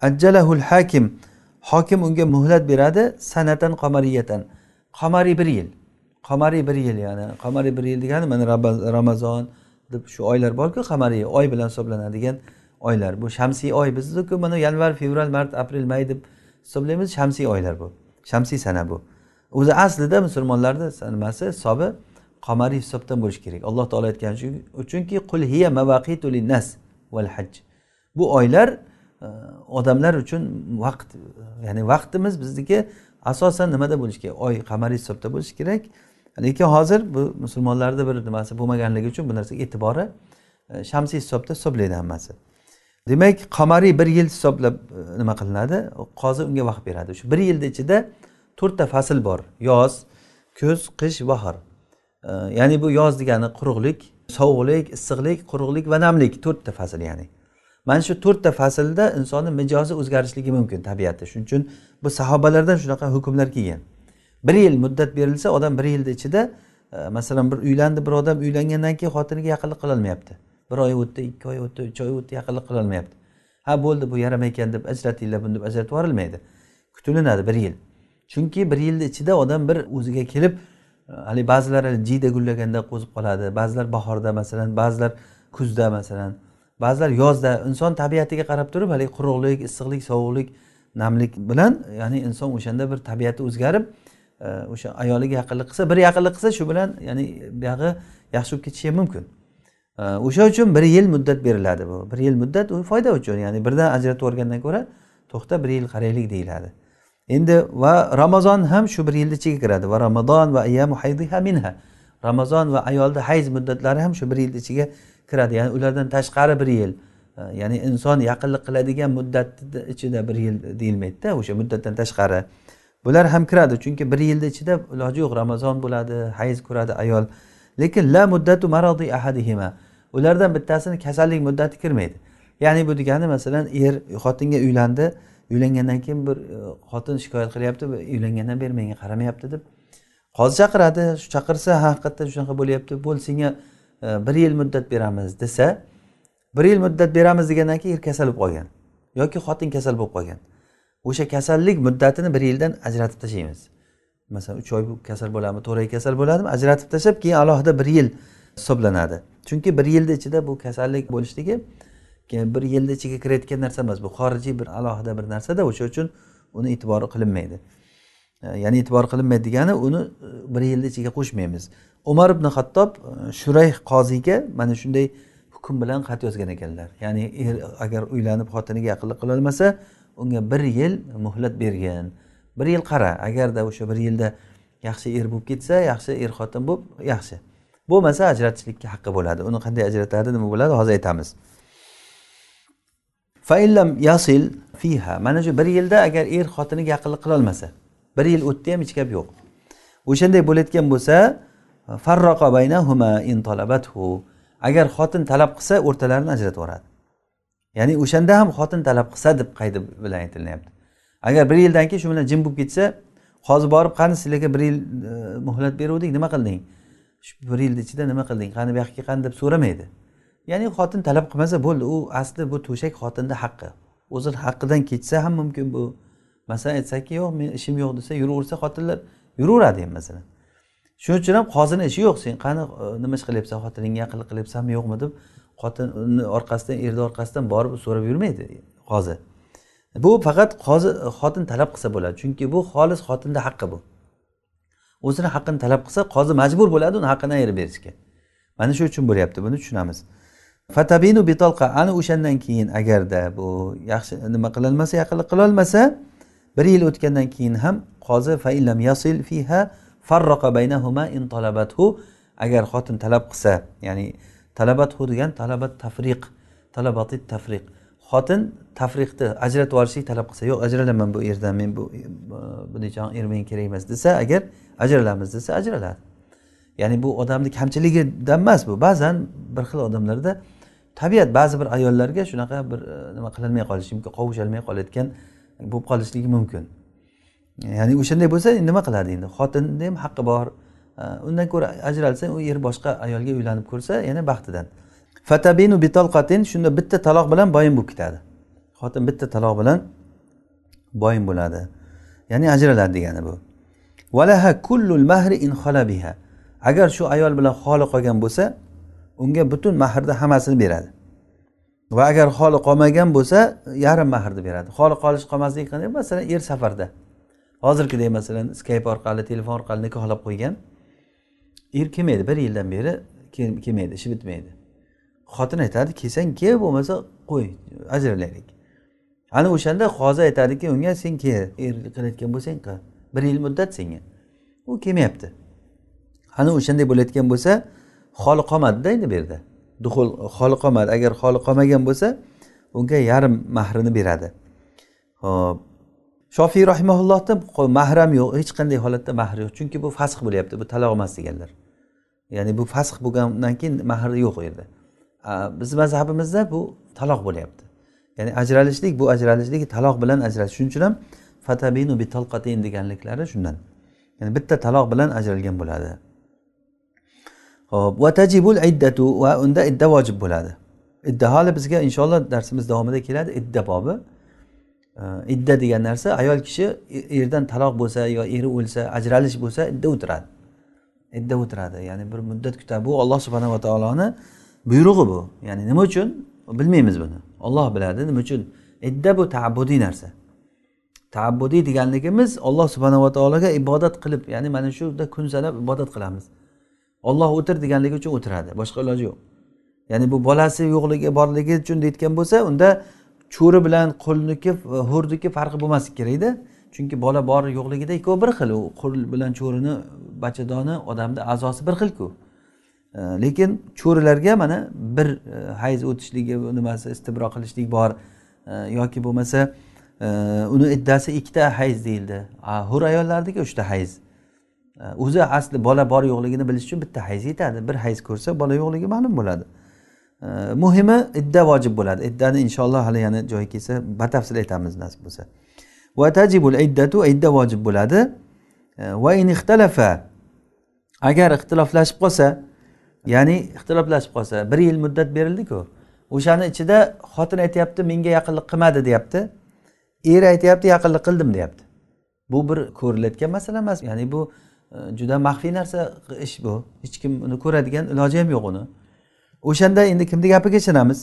ajjalahul hakim. Hokim unga muhlat beradi sanatan qomariyatan qomariy bir yil. Qomariy bir yil ya'ni qomariy bir yil degani mana ramazon deb shu oylar borku qamariy oy bilan hisoblanadigan oylar. Bu shamsiy oy bizniku mana yanvar fevral mart aprel may deb hisoblaymiz shamsiy oylar bu. Shamsiy sana bu. O'zi aslida musulmonlarni nimasi hisobi qamariy hisobdan bo'lishi kerak. Alloh taolo aytgan uchunki qul hiya mavaqitu linnas val haj bu oylar e, odamlar uchun vaqt ya'ni vaqtimiz bizniki asosan nimada bo'lishi kerak? Oy qamariy hisobda bo'lishi kerak. Lekin hozir bu musulmonlarni bir nimasi bo'lmaganligi uchun bu narsaga e'tibori e, shamsiy hisobda hisoblaydi hammasi. Demak qamariy bir yil hisoblab e, nima qilinadi? Qozi unga vaqt beradi. Shu bir yilni ichida to'rtta fasl bor. Yoz kuz qish bahor. E, ya'ni bu yoz degani quruqlik sovuqlik issiqlik quruqlik va namlik. To'rtta fasl ya'ni. Mana shu to'rtta faslda insonni mijozi o'zgarishligi mumkin tabiati shuning uchun bu sahobalardan shunaqa hukmlar kelgan. Bir yil muddat berilsa odam bir yilni ichida e, masalan bir uylandi bir odam uylangandan keyin xotiniga yaqinlik qilolmayapti bir oy o'tdi ikki oy o'tdi uch oy o'tdi yaqinlik qilolmayapti ha bo'ldi bu yaramaykan deb ajratinglar buni deb ajratib yuborilmaydi. Kutilinadi bir yil. Chunki bir yilni ichida odam bir o'ziga kelib e, haligi ba'zilar jiyda gullaganda qo'zib qoladi. Ba'zilar bahorda masalan ba'zilar kuzda masalan. Ba'zilar yozda. Inson tabiatiga qarab turib haligi quruqlik issiqlik sovuqlik namlik bilan ya'ni inson o'shanda bir tabiati o'zgarib e, o'sha ayoliga yaqinlik qilsa bir yaqinlik qilsa shu bilan ya'ni buyog'i yaxshi bo'lib ketishi ham mumkin e, o'sha uchun bir yil muddat beriladi bu. Bir yil muddat u foyda uchun ya'ni birdan ajratib yuborgandan ko'ra to'xta bir yil qaraylik deyiladi. Endi va ramazon ham shu bir yilni ichiga kiradi. Va ramazon va ayyamu haydiha minha. Ramazon va ayolni hayz muddatlari ham shu bir yil ichiga kiradi. Ya'ni ulardan tashqari bir yil. Ya'ni inson yaqinlik qiladigan muddatni ichida bir yil deyilmaydida o'sha muddatdan tashqari. Bular ham kiradi. Chunki bir yilni ichida iloji yo'q. Ramazon bo'ladi hayz ko'radi ayol. Lekin la muddatu marodi ahadihima. Ulardan bittasini kasallik muddati kirmaydi. Ya'ni bu degani masalan er xotinga uylandi uylangandan keyin bir e, xotin shikoyat qilyapti uylangandan beri menga qaramayapti deb. Qozi chaqiradi shu chaqirsa haqiqatdan shunaqa bo'lyapti bo'l senga e, bir yil muddat beramiz desa bir yil muddat beramiz degandan keyin er kasal bo'lib qolgan yoki xotin kasal bo'lib qolgan. O'sha kasallik muddatini bir yildan ajratib tashlaymiz. Masalan uch oy kasal bo'ladimi to'rt oy kasal bo'ladimi ajratib tashlab keyin alohida bir yil hisoblanadi. Chunki bir yilni ichida bu kasallik bo'lishligi bir yilni ichiga kirayotgan narsa emas bu xorijiy bir alohida bir narsada o'sha uchun uni e'tibori qilinmaydi. E, ya'ni e'tibor qilinmaydi degani uni e, bir yilni ichiga qo'shmaymiz. Umar ibn hattob e, shurayh qoziyga mana shunday hukm bilan xat yozgan ekanlar. Ya'ni er agar uylanib xotiniga yaqinlik qilolmasa unga bir yil muhlat bergan bir yil qara agarda o'sha bir yilda yaxshi er bo'lib ketsa yaxshi er xotin bo'lib yaxshi. Bo'lmasa ajratishlikka haqqi bo'ladi. Uni qanday ajratadi nima bo'ladi hozir aytamiz. Faillam yasil fiha. Mana shu bir yilda agar er xotiniga yaqinlik qilolmasa bir yil o'tdi ham hech gap yo'q. O'shanday bo'layotgan bo'lsa farroqa baynahuma in talabathu. Agar xotin talab qilsa o'rtalarini ajratib yuboradi. Ya'ni o'shanda ham xotin talab qilsa deb qaydi bilan aytilyapti. Agar bir yildan keyin shu bilan jim bo'lib ketsa hozir borib qani sizlarga bir yil e, muhlat beruvdik nima qilding? Shu bir yilni ichida nima qilding? Qani bu yoqqa qani deb so'ramaydi. Ya'ni xotin talab qilmasa bo'ldi u asli bu to'shak xotinni haqqi. O'zini haqqidan ketsa ham mumkin bu. Masalan aytsaki yo'q men ishim yo'q desa yuraversa xotinlar yuraveradi ham masalan. Shuning uchun ham qozini ishi yo'q. Sen qani e, nima ish qilyapsan xotiningga yaqinlik qilyapsanmi yo'qmi deb xotinni orqasidan erni orqasidan borib so'rab yurmaydi qozi bu faqat qozi xotin talab qilsa bo'ladi chunki bu xolis xotinni haqqi bu. O'zini haqqini talab qilsa qozi majbur bo'ladi uni haqqini ayirib berishga. Mana shu uchun bo'lyapti buni tushunamiz. Fatabinu bitolqa ana o'shandan keyin agarda bu yaxshi nima qilolmasa yaqinlik qilolmasa bir yil o'tgandan keyin ham qozi faillam yasil fiha farroqa baynahuma in talabathu agar xotin talab qilsa ya'ni talabathu degan talabat tafriq talabati tafriq. Xotin tafriqni ajratib yuborishlik talab qilsa yo'q ajralaman bu erdan men bu bunaqa er menga kerak emas desa agar ajralamiz desa ajraladi. Ya'ni bu odamni kamchiligidan emas bu. Ba'zan bir xil odamlarda tabiat ba'zi bir ayollarga shunaqa bir e, nima qilolmay qolishi mumkin qovusholmay qolayotgan bo'lib qolishligi mumkin. Ya'ni o'shanday bo'lsa nima qiladi endi? Xotinni ham haqqi bor. E, undan ko'ra ajralsa u er boshqa ayolga uylanib ko'rsa yana baxtidan. Fatabinu bitolqatin shunda bitta taloq bilan boyin bo'lib ketadi. Xotin bitta taloq bilan boyin bo'ladi. Ya'ni ajraladi degani bu. Valaha kullul mahri in biha. Agar shu ayol bilan xoli qolgan bo'lsa unga butun mahrni hammasini beradi. Va agar xoli qolmagan bo'lsa yarim mahrni beradi. Xoli qolish qolmasligi qanday? Masalan er safarda. Hozirgidek masalan skype orqali telefon orqali nikohlab qo'ygan? Er kelmaydi bir yildan beri kelmaydi ishi bitmaydi. Xotin aytadi kelsang kel bo'lmasa qo'y ajralaylik. Ana o'shanda qozi aytadiki unga sen kel er qilayotgan bo'lsang qil bir yil muddat senga. U kelmayapti. Ana o'shanday bo'layotgan bo'lsa holi qolmadida endi bu yerda. Duxul holi qolmadi agar holi qolmagan bo'lsa unga yarim mahrini beradi. Ho'p shofiy rahimaullohda mahram yo'q hech qanday holatda mahr yo'q. Chunki bu fasx bo'lyapti bu taloq emas deganlar. Ya'ni bu fasx bo'lgandan keyin mahr yo'q u yerda. Bizni mazhabimizda bu taloq bo'lyapti. Ya'ni ajralishlik bu ajralishlik taloq bilan ajralish. Shuning uchun ham fatabinu bitolqatin deganliklari shundan. Ya'ni bitta taloq bilan ajralgan bo'ladi. Ho'p va tajibul iddatu va unda idda vojib bo'ladi. Idda hali bizga inshaalloh darsimiz davomida keladi idda bobi. Idda degan narsa ayol kishi erdan taloq bo'lsa yo eri o'lsa ajralish bo'lsa idda o'tiradi. Idda o'tiradi ya'ni bir muddat kutadi. Bu olloh subhanava taoloni buyrug'i bu. Ya'ni nima uchun? Bilmaymiz buni. Olloh biladi nima uchun? Idda bu taabbudiy narsa. Taabbudiy deganligimiz olloh subhanava taologa ibodat qilib ya'ni mana shuda kun sanab ibodat qilamiz. Olloh o'tir deganligi uchun o'tiradi boshqa iloji yo'q. Ya'ni bu bolasi yo'qligi borligi uchun deyotgan bo'lsa unda cho'ri bilan qulniki e, hurniki farqi bo'lmasligi kerakda chunki bola bor yo'qligida ikkovi bir xil u qul bilan cho'rini bachadoni odamni a'zosi bir xilku e, lekin cho'rilarga mana bir e, hayz o'tishligi nimasi istibro qilishlik bor yoki bo'lmasa uni iddasi ikkita hayz deyildi. Hur ayollarniki uchta hayz. O'zi asli bola bor yo'qligini bilish uchun bitta hayz yetadi. Bir hayz ko'rsa bola yo'qligi ma'lum bo'ladi. Muhimi idda vojib bo'ladi. Iddani inshaalloh hali yana joyi kelsa batafsil aytamiz nasib bo'lsa. Va tajibul iddatu idda vojib bo'ladi. Va in ixtalafa agar ixtiloflashib qolsa ya'ni ixtiloflashib qolsa bir yil muddat berildiku o'shani ichida xotin aytyapti menga yaqinlik qilmadi deyapti. Er aytyapti yaqinlik qildim deyapti. Bu bir ko'rilayotgan masala emas. Ya'ni bu juda maxfiy narsa ish bu. Hech kim uni ko'radigan iloji ham yo'q uni. O'shanda endi kimni gapiga ishonamiz?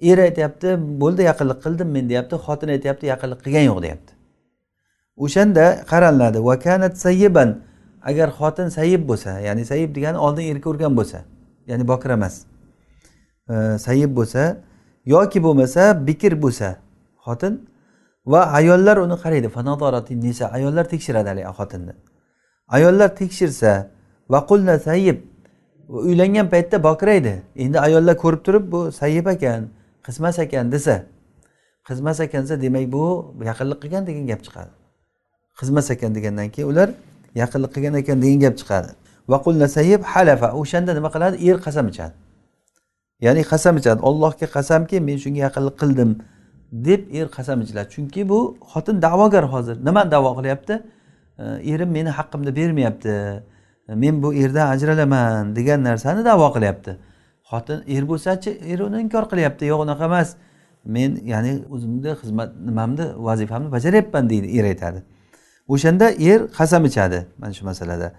Er aytyapti bo'ldi yaqinlik qildim men deyapti xotin aytyapti yaqinlik qilgan yo'q deyapti. O'shanda qaraladi vakanat sayyiban agar xotin sayib bo'lsa ya'ni sayib degani oldin erga urgan bo'lsa ya'ni bokira emas. Sayib bo'lsa yoki bo'lmasa bikr bo'lsa xotin va ayollar uni qaraydi. Nisa ayollar tekshiradi haligi xotinni. Ayollar tekshirsa va qulna sayib uylangan paytda bokira edi endi ayollar ko'rib turib bu sayib ekan qizmas ekan desa qizmas ekan desa demak bu yaqinlik qilgan degan gap chiqadi. Qizmas ekan degandan keyin ular yaqinlik qilgan ekan degan gap chiqadi. Vaqulna sayib halafa o'shanda nima qiladi? Er qasam ichadi. Ya'ni qasam ichadi. Ollohga qasamki men shunga yaqinlik qildim deb er qasam ichiladi. Chunki bu xotin da'vogar hozir. Nimani davo qilyapti? Erim meni haqqimni bermayapti. Men bu erdan ajralaman degan narsani davo qilyapti. Xotin er bo'lsachi er uni inkor qilyapti. Yo'q unaqa emas. Men ya'ni o'zimni xizmat nimamni vazifamni bajaryapman deydi er aytadi. O'shanda er qasam ichadi mana shu masalada.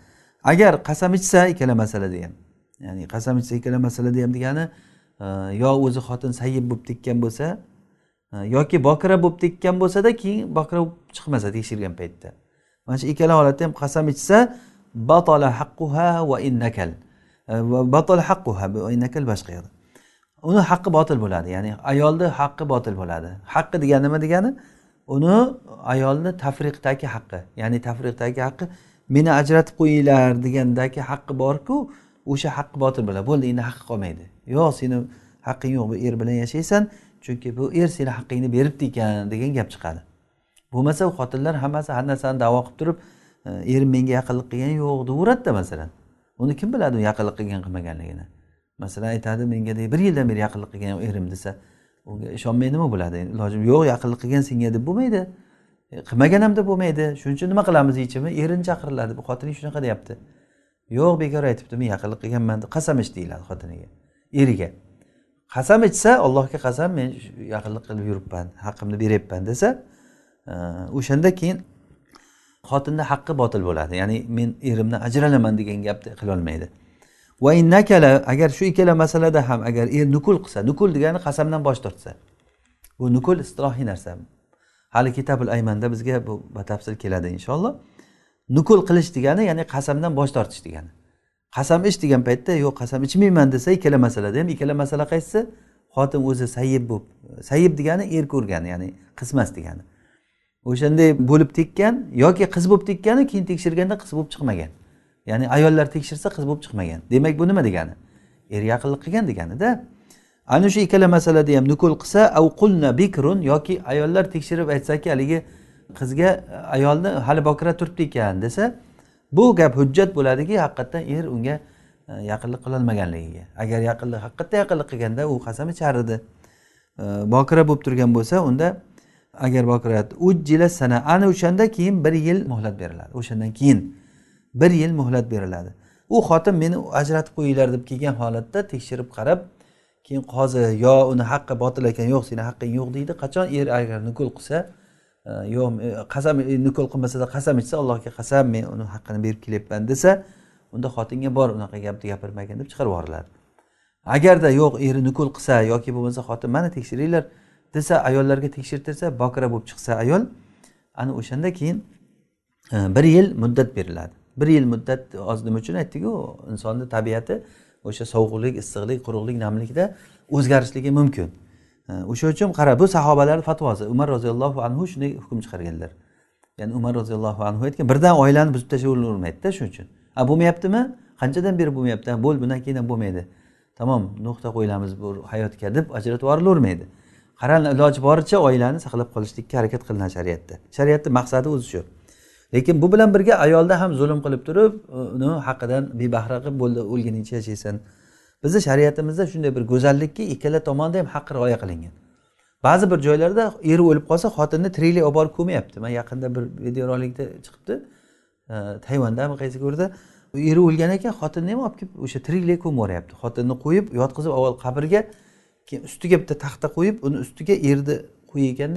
Agar qasam ichsa ikkala masalada ham ya'ni qasam ichsa ikkala masalada ham degani e, yo o'zi xotin sayyib bo'lib tekkan bo'lsa e, yoki bokira bo'lib tekkan bo'lsada keyin bokira bo'lib chiqmasa tekshirgan paytda. Mana shu ikkala holatda ham qasam ichsa batala haqquha va innakal. E, va batala haqquha innakal boshqa yerda uni haqqi botil bo'ladi ya'ni ayolni haqqi botil bo'ladi. Haqqi degani nima degani? Uni ayolni tafriqdagi haqqi ya'ni tafriqdagi haqqi meni ajratib qo'yinglar degandagi haqqi borku o'sha haqqi botil bo'ladi. Bo'ldi endi haqqi qolmaydi. Yo'q seni haqqing yo'q bu er bilan yashaysan chunki bu er seni haqqingni beribdi ekan degan gap chiqadi. Bo'lmasa xotinlar hammasi har narsani davo qilib turib erim menga yaqinlik qilgani yo'q deyaveradida masalan. Uni kim biladi u yaqinlik qilgan qilmaganligini? Masalan aytadi menga bir yildan beri yaqinlik qilgan erim desa unga ishonmaydimi bo'ladi ilojim yo'q yaqinlik qilgan senga deb bo'lmaydi. E, qilmagan ham deb bo'lmaydi. Shuning uchun nima qilamiz yechimi erini chaqiriladi bu xotining shunaqa deyapti. Yo'q bekor aytibdi men yaqinlik qilganman deb qasam ich deyiladi xotiniga eriga. Qasam ichsa allohga qasam men yaqinlik qilib yuribman haqqimni beryapman desa o'shanda keyin xotinni haqqi botil bo'ladi. Ya'ni men erimdan ajralaman degan gapni qilolmaydi. Va innakala agar shu ikkala masalada ham agar er nukul qilsa nukul degani qasamdan bosh tortsa. Bu nukul istirohiy narsa. Hali kitabul aymanda bizga bu batafsil keladi inshaalloh. Nukul qilish degani ya'ni qasamdan bosh tortish degani. Qasam ich degan paytda yo'q qasam ichmayman desa ikkala masalada ham ikkala masala qaysisi xotin o'zi sayib bo'lib sayib degani er ko'rgani ya'ni qismas degani. O'shanday bo'lib tekkan yoki qiz bo'lib tekkani keyin tekshirganda qiz bo'lib chiqmagan. Ya'ni ayollar tekshirsa qiz bo'lib chiqmagan. Demak bu nima degani? Er yaqinlik qilgan deganida ana shu ikkala masalada ham nukul qilsa avqulna bikrun yoki ayollar tekshirib aytsaki haligi qizga e, ayolni hali bokira turibdi ekan desa bu gap hujjat bo'ladiki haqiqatdan er unga e, yaqinlik qilolmaganligiga. Agar yaqinlik haqiqatdan yaqinlik qilganda u qasam ichar edi e, bokira bo'lib turgan bo'lsa unda agar bokira ujjila sana ana o'shanda keyin bir yil muhlat beriladi o'shandan keyin bir yil muhlat beriladi. U xotin meni ajratib qo'yinglar deb kelgan holatda tekshirib qarab keyin qozi yo uni haqqi botil ekan yo'q seni haqqing yo'q deydi. Qachon er agar nukul qilsa e, yo'q e, qasam e, nukul qilmasada qasam ichsa allohga qasam men uni haqqini berib kelyapman desa unda xotinga bor unaqa gapni gapirmagin deb chiqarib yuboriladi. Agarda yo'q eri nukul qilsa yoki bo'lmasa xotin mana tekshiringlar. Desa ayollarga tekshirtirsa bokira bo'lib chiqsa ayol ana o'shanda keyin e, bir yil muddat beriladi. Bir yil muddat oz nima uchun aytdikku insonni tabiati o'sha sovuqlik issiqlik quruqlik namlikda o'zgarishligi mumkin. E, o'sha uchun qara bu sahobalarni fatvosi. Umar roziyallohu anhu shunday hukm chiqarganlar. Ya'ni umar roziyallohu anhu aytgan birdan oilani buzib tashlayvermaydida shuning uchun. A bo'lmayaptimi? Qanchadan beri bo'lmayapti? Bo'ldi bundan keyin ham bo'lmaydi. Tamom nuqta qo'yilamiz bu hayotga deb ajratib yuborilavermaydi qarang iloji boricha oilani saqlab qolishlikka harakat qilinadi shariatda. Shariatni maqsadi o'zi shu. Lekin bu bilan birga ayolda ham zulm qilib turib uni haqidan bebahra qilib bo'ldi o'lguningcha yashaysan. Bizni shariatimizda shunday bir go'zallikki ikkala tomonda ham haq rioya qilingan. Ba'zi bir joylarda eri o'lib qolsa xotinni tiriklay olib borib ko'mayapti. Man yaqinda bir videorolikda chiqibdi. Tayvandami qaysi ko'rda. Eri o'lgan ekan xotinni ham olib kelib o'sha tiriklay ko'mib yuboryapti. Xotinni qo'yib yotqizib avval qabrga keyin ustiga bitta taxta qo'yib uni ustiga erni qo'ygan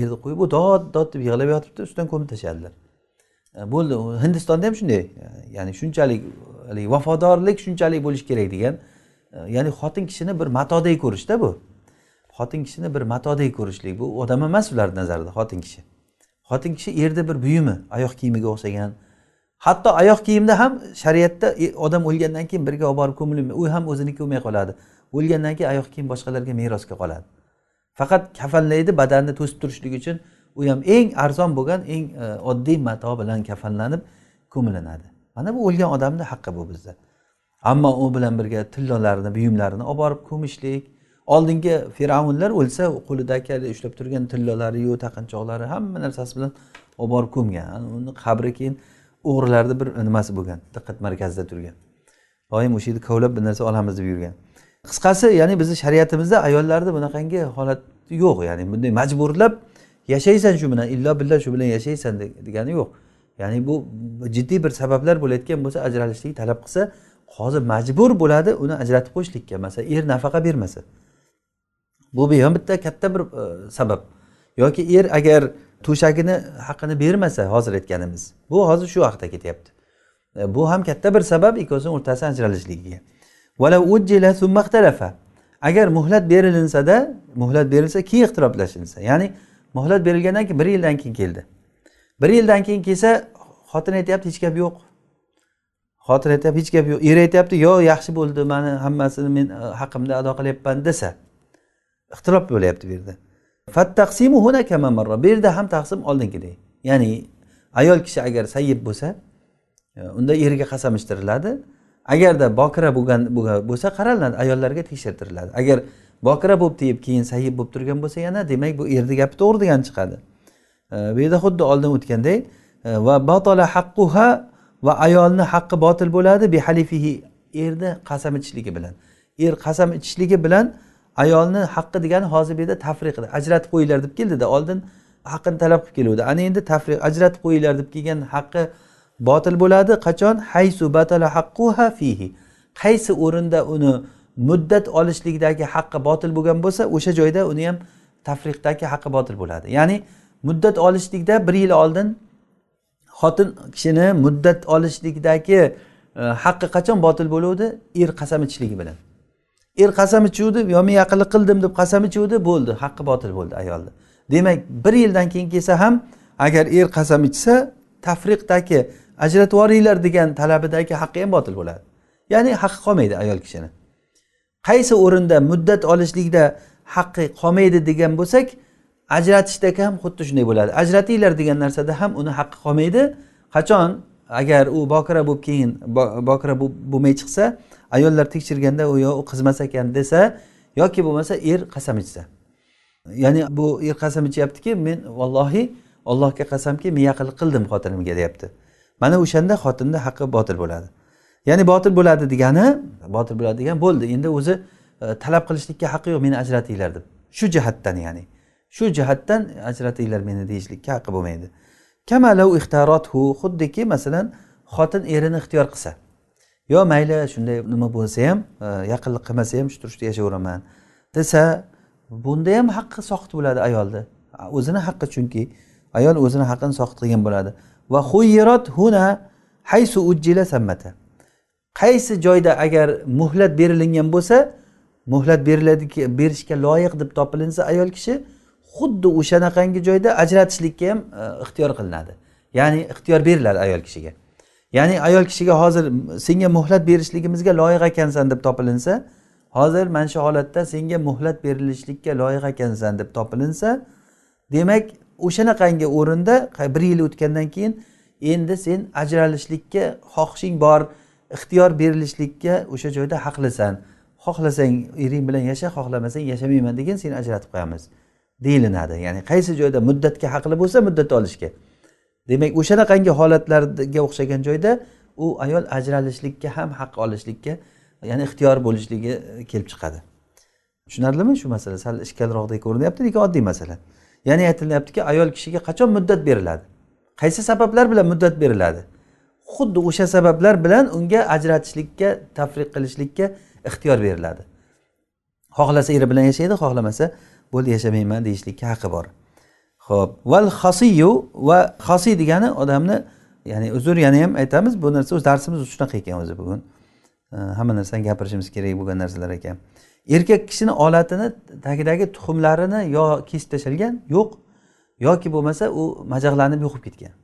erni qo'yib u dod dod deb yig'lab yotibdi ustidan ko'mib tashladilar. E, bo'ldi hindistonda ham shunday ya'ni shunchalik haligi vafodorlik shunchalik bo'lishi kerak degan e, ya'ni xotin kishini bir matodek ko'rishda bu. Xotin kishini bir matodek ko'rishlik bu odam emas ularni nazarida xotin kishi. Xotin kishi erni bir buyumi oyoq kiyimiga o'xshagan hatto oyoq kiyimda ham shariatda odam o'lgandan keyin birga olib borib ko'milmaydi u ham o'ziniki bo'lmay qoladi. O'lgandan keyin oyoq kiyim boshqalarga merosga qoladi. Faqat kafanlaydi badanni to'sib turishlik uchun u ham eng arzon bo'lgan eng e, oddiy mato bilan kafanlanib ko'milinadi. Mana bu o'lgan odamni haqqi bu bizda. Ammo u bilan birga tillolarini buyumlarini olib borib ko'mishlik oldingi fir'avnlar o'lsa qo'lidagi ushlab turgan tillalariyu taqinchoqlari hamma narsasi bilan olib borib ko'mgan. Uni qabri keyin o'g'rilarni bir nimasi bo'lgan diqqat markazida turgan. Doim o'sha yerda kovlab bir narsa olamiz deb yurgan. Qisqasi ya'ni bizni shariatimizda ayollarni bunaqangi holat yo'q ya'ni bunday majburlab yashaysan shu bilan illo billa shu bilan yashaysan degani yo'q. Ya'ni bu jiddiy bir sabablar bo'layotgan bo'lsa ajralishlikni talab qilsa hozir majbur bo'ladi uni ajratib qo'yishlikka. Masalan er nafaqa bermasa. Bu ham bitta katta bir e, sabab. Yoki er agar to'shagini haqqini bermasa hozir aytganimiz. Bu hozir shu haqida ketyapti. E, bu ham katta bir sabab ikkovsini o'rtasi ajralishligiga. Agar muhlat berilinsada muhlat berilsa keyin ixtiroblashinsa ya'ni muhlat berilgandan keyin bir yildan keyin keldi. Bir yildan keyin kelsa xotin aytyapti hech gap yo'q. Xotin aytyapti hech gap yo'q. Er aytyapti yo'q yaxshi bo'ldi mani hammasini men e, haqqimda ado qilyapman desa ixtilof bo'lyapti bu yerda. Bu yerda ham taqsim oldingidek ya'ni ayol kishi agar sayyib bo'lsa e, unda eriga qasam ichtiriladi agarda bokira bo'lgan bo'lsa qaraladi ayollarga tekshirtiriladi. Agar bokira bo'lib deb keyin sayyib bo'lib turgan bo'lsa yana demak bu erni gapi to'g'ri degan chiqadi. E, bu yerda xuddi oldin o'tganday e, va batola haqquha va ayolni haqqi botil bo'ladi bihalifihi erni qasam ichishligi bilan. Er qasam ichishligi bilan ayolni haqqi degani hozir bu yerda tafriqda ajratib qo'yinglar deb keldida oldin haqqini talab qilib keluvdi. Ana endi tafriq ajratib qo'yinglar deb kelgan haqqi botil bo'ladi. Qachon? Haysu batala haqquha fihi. Qaysi o'rinda uni muddat olishlikdagi haqqi botil bo'lgan bo'lsa o'sha joyda uni ham tafriqdagi haqqi botil bo'ladi. Ya'ni muddat olishlikda bir yil oldin xotin kishini muddat olishlikdagi e, haqqi qachon botil bo'luvdi? Er qasam ichishligi bilan. Er qasam ichuvdi yo men yaqinlik qildim deb qasam ichuvdi bo'ldi. Haqqi botil bo'ldi ayolni. Demak bir yildan keyin kelsa ham agar er qasam ichsa tafriqdagi ajratib yuboringlar degan talabidagi haqqi ham botil bo'ladi. Ya'ni haqqi qolmaydi ayol kishini. Qaysi o'rinda muddat olishlikda haqqi qolmaydi degan bo'lsak ajratishda ham xuddi shunday bo'ladi. Ajratinglar degan narsada ham uni haqqi qolmaydi. Qachon? Agar u bokira bo'lib keyin bokira bo'lmay chiqsa ayollar tekshirganda u yo u qizmas ekan desa yoki bo'lmasa er qasam ichsa. Ya'ni bu er qasam ichyaptiki men vallohi allohga qasamki men yaqinlik qildim xotinimga deyapti. Mana o'shanda xotinni haqqi botil bo'ladi. Ya'ni botil bo'ladi degani botil bo'ladi degan bo'ldi. Endi o'zi e, talab qilishlikka haqqi yo'q meni ajratinglar deb. Shu jihatdan ya'ni. Shu jihatdan ajratinglar meni deyishlikka haqqi bo'lmaydi. Kamalau ixtarothu xuddiki masalan xotin erini ixtiyor qilsa. Yo mayli shunday nima bo'lsa ham e, yaqinlik qilmasa ham shu turishda yashayveraman desa bunda ham haqqi soqit bo'ladi ayolni o'zini haqqi chunki ayol o'zini haqqini soqit qilgan bo'ladi. Va huyirot huna haysu ujjila sammata. Qaysi joyda agar muhlat berilingan bo'lsa muhlat beriladiki berishga loyiq deb topilinsa ayol kishi xuddi o'shanaqangi joyda ajratishlikka ham e, ixtiyor qilinadi. Ya'ni ixtiyor beriladi ayol kishiga. Ya'ni ayol kishiga hozir senga muhlat berishligimizga loyiq ekansan deb topilinsa hozir mana shu holatda senga muhlat berilishlikka loyiq ekansan deb topilinsa demak o'shanaqangi o'rinda bir yil o'tgandan keyin endi sen ajralishlikka xohishing bor ixtiyor berilishlikka o'sha joyda haqlisan. Xohlasang ering bilan yasha xohlamasang yashamayman degan seni ajratib qo'yamiz deyilinadi ya'ni qaysi joyda muddatga haqli bo'lsa muddat olishga. Demak o'shanaqangi holatlarga o'xshagan joyda u ayol ajralishlikka ham haq olishlikka ya'ni ixtiyor bo'lishligi e, kelib chiqadi. Tushunarlimi shu masala? Sal ishkalroqdek ko'rinyapti lekin oddiy masala. Ya'ni aytilyaptiki ayol kishiga qachon muddat beriladi? Qaysi sabablar bilan muddat beriladi? Xuddi o'sha sabablar bilan unga ajratishlikka tafriq qilishlikka ixtiyor beriladi. Xohlasa eri bilan yashaydi xohlamasa bo'ldi yashamayman deyishlikka haqqi bor. Ho'p val xosiyu va xosiy degani odamni ya'ni uzr yana ham aytamiz bu narsa o'zi darsimiz shunaqa ekan o'zi bugun. Hamma narsani gapirishimiz kerak bo'lgan narsalar ekan. Erkak kishini olatini tagidagi tuxumlarini yo kesib tashlagan yo'q yoki bo'lmasa u majag'lanib yo'qib ketgan.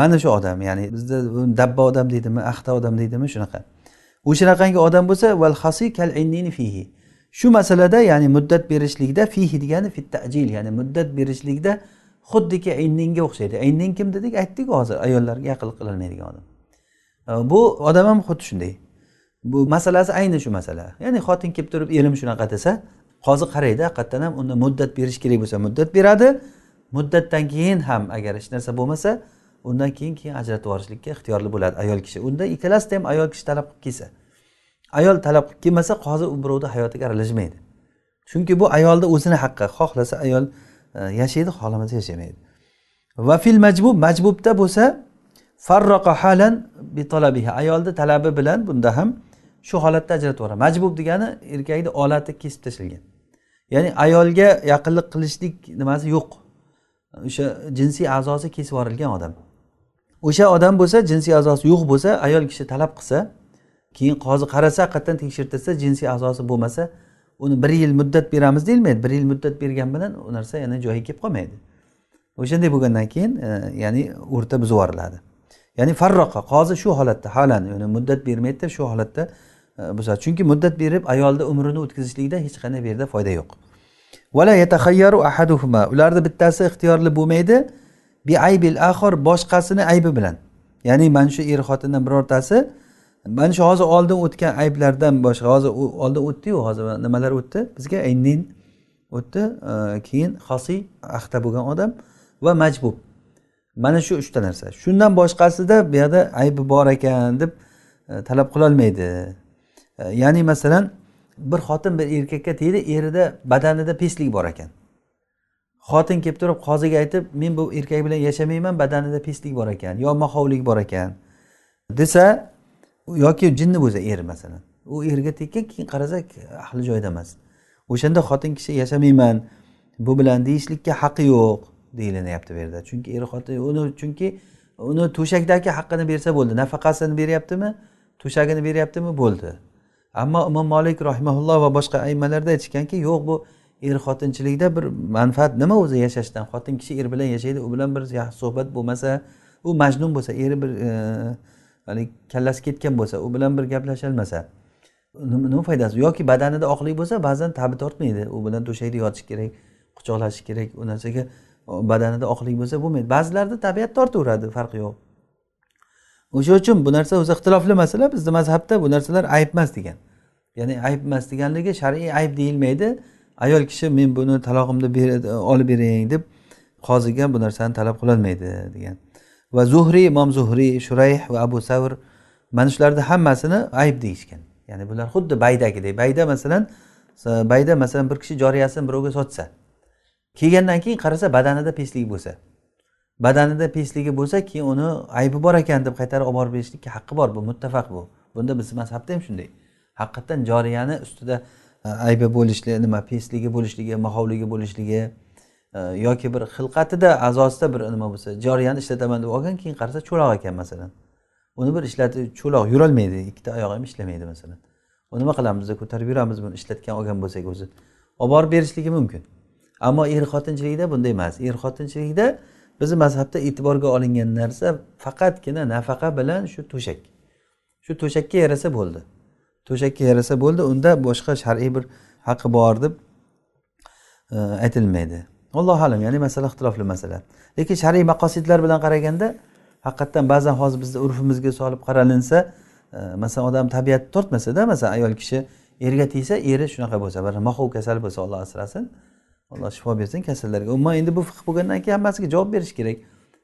Mana shu odam ya'ni bizda dabba odam deydimi axta odam deydimi shunaqa. O'shanaqangi odam bo'lsa val hasi kal fihi. Shu masalada ya'ni muddat berishlikda fihi degani tajil ya'ni muddat berishlikda xuddiki ayninga o'xshaydi. Aynin kim dedik? Aytdik hozir ayollarga aql qilolmaydigan odam. Bu odam ham xuddi shunday. Bu masalasi ayni shu masala. Ya'ni xotin kelib turib erim shunaqa desa qozi qaraydi haqiqatdan ham unda muddat berish kerak bo'lsa muddat beradi. Muddatdan keyin ham agar hech narsa bo'lmasa undan keyin keyin ajratib yuborishlikka ixtiyorli bo'ladi ayol kishi. Unda ikkalasida ham ayol kishi talab qilib kelsa. Ayol talab qilib kelmasa qozi u birovni hayotiga aralashmaydi. Chunki bu ayolni o'zini haqqi xohlasa ayol e, yashaydi xohlamasa yashamaydi. Va fil majbub majbubda bo'lsa farroqa halan bi talabiha ayolni talabi bilan bunda ham shu holatda ajratib yuboradi majbub degani erkakni olati kesib tashlangan ya'ni ayolga yaqinlik qilishlik nimasi yo'q. O'sha jinsiy a'zosi kesib yuborilgan odam. O'sha odam bo'lsa jinsiy a'zosi yo'q bo'lsa ayol kishi talab qilsa keyin qozi qarasa haqiqatdan tekshirtirsa jinsiy a'zosi bo'lmasa uni bir yil muddat beramiz deyilmaydi. Bir yil muddat bergan bilan u narsa yana joyiga kelib qolmaydi. O'shanday bo'lgandan keyin e, ya'ni o'rta buzib yuboriladi ya'ni farroqa qozi shu holatda halan ya'ni muddat bermaydida shu holatda e, buzadi. Chunki muddat berib ayolni umrini o'tkazishlikda hech qanday bu yerda foyda yo'q. Vala yatahayyaru ahaduhuma. Ularni bittasi ixtiyorli bo'lmaydi. Bi aybil axor boshqasini aybi bilan. Ya'ni mana shu er xotindan birortasi mana shu hozir oldin o'tgan ayblardan boshqa hozir oldin o'tdiyu hozir nimalar o'tdi? Bizga aynin o'tdi e, keyin xosiy axta bo'lgan odam va majbub. Mana shu uchta narsa. Shundan boshqasida bu yoqda aybi bor ekan deb e, talab qilolmaydi. E, ya'ni masalan bir xotin bir erkakka tegdi erida badanida peslik bor ekan. Xotin kelib turib qoziga aytib men bu erkak bilan yashamayman badanida peslik bor ekan yo mahovlik bor ekan desa yoki jinni bo'lsa er masalan. U erga tekkan keyin qarasa ahli joyida emas. O'shanda xotin kishi yashamayman bu bilan deyishlikka haqqi yo'q deyilinyapti bu yerda. Chunki er xotin uni chunki uni to'shakdagi haqqini bersa bo'ldi. Nafaqasini beryaptimi? To'shagini beryaptimi? Bo'ldi. Ammo imom molik rahimaulloh va boshqa aymalarda aytishganki yo'q bu er xotinchilikda bir manfaat nima o'zi yashashdan? Xotin kishi er bilan yashaydi u bilan bir yaxshi suhbat bo'lmasa u majnun bo'lsa eri bir e, haligi kallasi ketgan bo'lsa u bilan bir gaplasholmasa nima foydasi? Yoki badanida oqlik bo'lsa ba'zan tabi tortmaydi. U bilan to'shakda yotish kerak quchoqlashish kerak u narsaga badanida oqlik bo'lsa bo'lmaydi. Ba'zilarda tabiat tortaveradi farqi yo'q. O'sha uchun bu narsa o'zi ixtilofli masala bizni mazhabda bu narsalar ayb emas degan. Ya'ni ayb emas deganligi shar'iy ayb deyilmaydi. Ayol kishi men buni talog'imni olib bering deb qoziga bu narsani talab qilolmaydi degan. Va zuhriy imom zuhriy shurayh va abu savr mana shularni hammasini ayb deyishgan. Ya'ni bular xuddi baydagidek. Bayda masalan bayda masalan bir kishi joriyasini birovga sotsa kelgandan keyin qarasa badanida peslik bo'lsa badanida pesligi bo'lsa keyin uni aybi bor ekan deb qaytarib olib borib berishlikka haqqi bor bu muttafaq bu. Bunda bizni mazhabda ham shunday. Haqiqatdan joriyani ustida aybi bo'lishligi nima pesligi bo'lishligi mahovligi bo'lishligi yoki bir xilqatida a'zosida bir nima bo'lsa joriyani ishlataman deb olgan keyin qarasa cho'loq ekan masalan. Uni bir ishlatib cho'loq yurolmaydi ikkita oyog'i ham ishlamaydi masalan. U nima qilamiz? Ko'tarib yuramiz buni ishlatgan olgan bo'lsak o'zi. Olib borib berishligi mumkin. Ammo er xotinchilikda bunday emas. Er xotinchilikda bizni mazhabda e'tiborga olingan narsa faqatgina nafaqa bilan shu to'shak. Shu to'shakka yarasa bo'ldi. To'shakka yarasa bo'ldi unda boshqa shar'iy bir haqqi bor deb e, aytilmaydi. Allohu alam ya'ni masala ixtilofli masala. Lekin shar'iy maqosidlar bilan qaraganda haqiqatdan ba'zan hozir bizni urfimizga solib qaralinsa e, masalan odam tabiati tortmasada masalan ayol kishi erga tegsa eri shunaqa bo'lsa bir moxov kasali bo'lsa olloh asrasin. Alloh shifo bersin kasallarga. Umuman endi bu fiq bo'lgandan keyin hammasiga javob berish kerak.